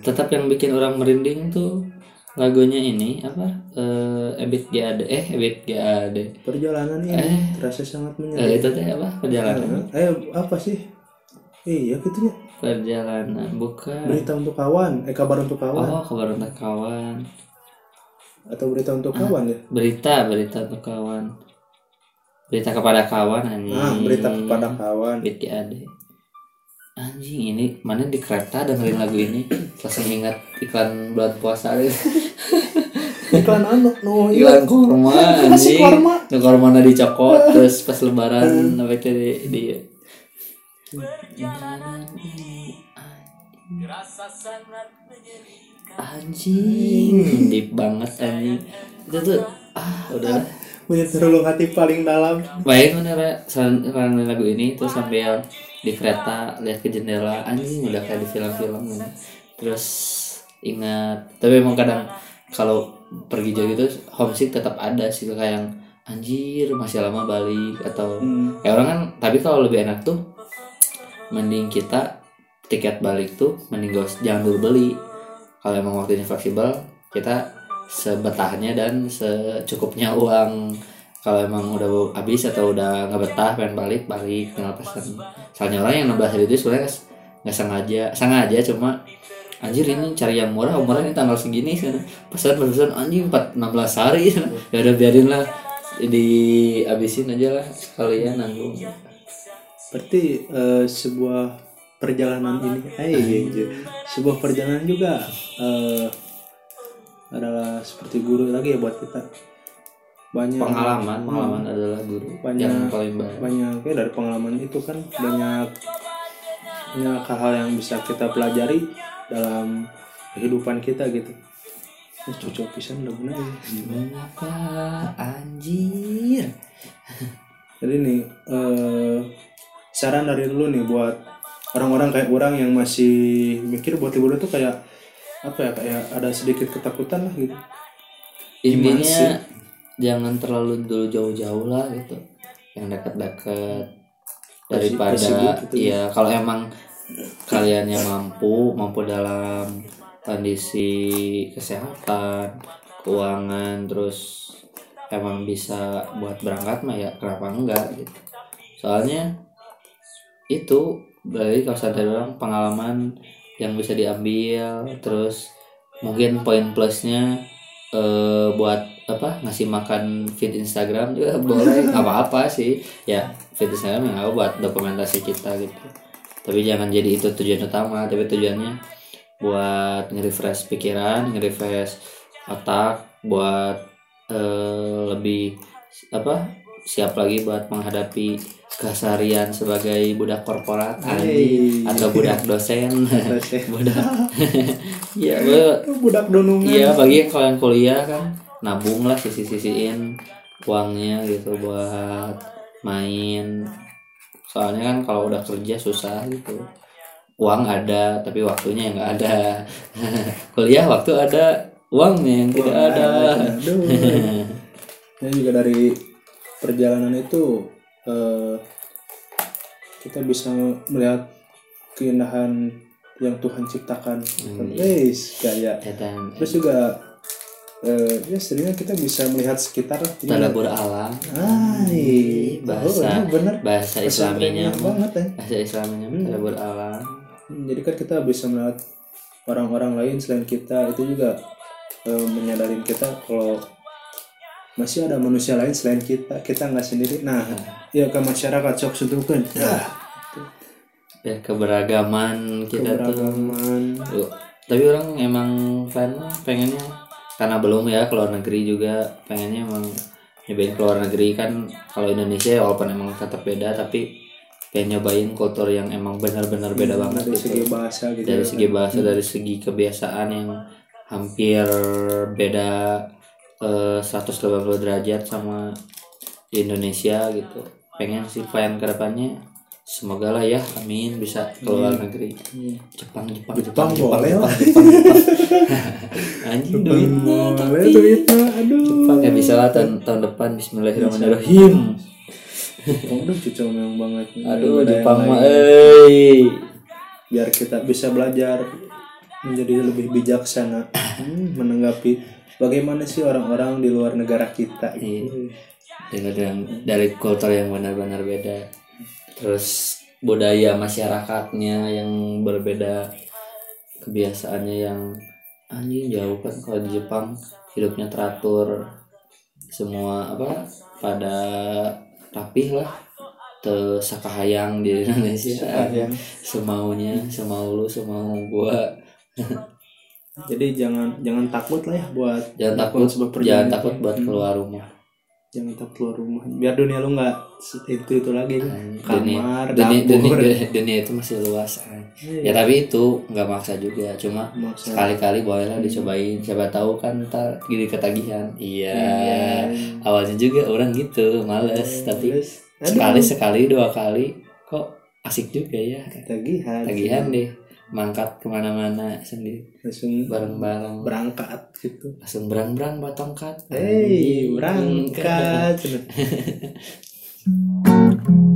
Tetap yang bikin orang merinding tuh lagunya ini apa? Eh Ebit GAD eh Ebit GAD perjalanan ini Eh. terasa sangat eh, menyenangkan itu teh apa? Perjalanan. Eh apa sih? Iya gitu ya perjalanan. Bukan. Berita untuk kawan. Eh kabar untuk kawan. Oh kabar untuk kawan. Atau berita untuk kawan ya? berita berita untuk kawan. Berita kepada kawan anjing. Ah berita kepada kawan. Ade. Anjing ini mana di kereta dengerin lagu ini? Langsung ingat iklan bulan puasa iklan anu no iklan kurma anjing. kurma na dicokot terus pas lebaran apa itu di, di anjing. Deep banget anjing. Itu tuh ah udah. Punya terulung hati paling dalam. Baik mana ya sekarang lagu ini terus sambil di kereta lihat ke jendela. Anjing udah kayak di film-film gitu. terus ingat. Tapi emang kadang kalau pergi jauh gitu homesick tetap ada sih kayak yang anjir masih lama balik atau hmm. ya orang kan tapi kalau lebih enak tuh mending kita tiket balik tuh mending gak jangan dulu beli kalau emang waktunya fleksibel kita sebetahnya dan secukupnya uang. Kalau emang udah habis atau udah nggak betah pengen balik balik tinggal pesan soalnya orang yang nambah hari itu sebenarnya nggak- sengaja sengaja cuma anjir ini cari yang murah murah ini tanggal segini pesan pesan anjing 4 16 hari. Ya udah biarin lah dihabisin aja lah sekalian nanggung berarti eh, sebuah perjalanan ini. Eh sebuah perjalanan juga eh, adalah seperti guru lagi ya buat kita. Banyak pengalaman. Pengalaman adalah guru. Banyak- yang paling baik banyak. Ya dari pengalaman itu kan banyak banyak hal yang bisa kita pelajari dalam kehidupan kita gitu. Ini cocok pisan udah bener ya. Mengapa anjir. Jadi nih eh, saran dari dulu nih buat orang-orang kayak orang yang masih mikir buat liburan tuh kayak apa ya kayak ada sedikit ketakutan lah gitu. Gimana intinya jangan terlalu dulu jauh-jauh lah gitu. Yang dekat-dekat daripada gitu. ya. kalau emang kaliannya mampu mampu dalam kondisi kesehatan keuangan terus emang bisa buat berangkat mah ya kenapa enggak gitu. Soalnya itu berarti kalau sadar orang pengalaman yang bisa diambil terus mungkin poin plusnya eh buat apa ngasih makan feed Instagram juga boleh. Nggak apa-apa sih. Ya feed Instagram yang apa buat dokumentasi kita gitu. Tapi jangan jadi itu tujuan utama. Tapi tujuannya buat nge-refresh pikiran nge-refresh otak buat eh, lebih apa siap lagi buat menghadapi keseharian sebagai budak korporat atau budak dosen. Budak. Ya gua- budak donungan. Iya bagi kalian kuliah kan nabung lah sisi-sisiin uangnya gitu buat main. Soalnya kan kalau udah kerja susah gitu. Uang ada tapi waktunya yang nggak ada. Kuliah waktu ada uangnya yang tidak ada Aduh. Ini juga dari perjalanan itu eh, kita bisa melihat keindahan yang Tuhan ciptakan. Hmm, kayak Ya, dan terus juga eh, ya seringnya kita bisa melihat sekitar. Tadabur alam Hai, bahasa oh, bener. bahasa islaminya banget ya. bahasa islaminya tadabur alam Hmm, Jadi kan kita bisa melihat orang-orang lain selain kita itu juga eh, menyadarin kita kalau masih ada manusia lain selain kita kita nggak sendiri. Nah ya ke masyarakat sok sentuhkan nah, ya keberagaman kita keberagaman. Tuh. tapi orang emang fan pengennya. Karena belum ya keluar negeri juga. Pengennya emang nyobain keluar negeri. Kan kalau Indonesia ya walaupun emang tetap beda tapi pengen nyobain kultur yang emang benar-benar beda banget dari gitu. segi bahasa gitu dari ya. segi bahasa dari segi kebiasaan yang hampir beda eh, 180 derajat sama di Indonesia gitu. Pengen sih plan ke depannya semoga lah ya amin bisa keluar negeri. Jepang Jepang Jepang boleh lah. Jepang, Jepang. anjing duitnya boleh duitnya aduh. Ya bisa lah tahun, tahun depan Bismillahirrahmanirrahim. Oh, udah cucu memang banget. Aduh Jepang mah eh. Biar kita bisa belajar menjadi lebih bijaksana. Hmm, menanggapi bagaimana sih orang-orang di luar negara kita? Gitu. Iya. dengan dari kultur yang benar-benar beda. Terus budaya masyarakatnya yang berbeda. Kebiasaannya yang anjing jauh kan kalau di Jepang hidupnya teratur. Semua apa pada rapih lah. Tersakahayang di Indonesia. Semaunya semau lu semau gua jadi jangan jangan takut lah ya buat jangan takut sebuah jangan takut buat Hmm. keluar rumah. Jangan takut keluar rumah. Biar dunia lu nggak itu itu lagi dunia kamar dunia, dapur. dunia, dunia itu masih luas an. ya Iya, tapi itu nggak maksa juga. Cuma maksa. sekali-kali bolehlah dicobain. Siapa tahu kan ntar gini ketagihan. Iya. Iya. awalnya juga orang gitu males. Tapi Terus, aduh, sekali sekali dua kali kok asik juga ya. Tagihan tagihan deh mangkat ke mana-mana sendiri langsung bareng-bareng berangkat gitu langsung berang-berang batongkat Hei, Anjing. berangkat.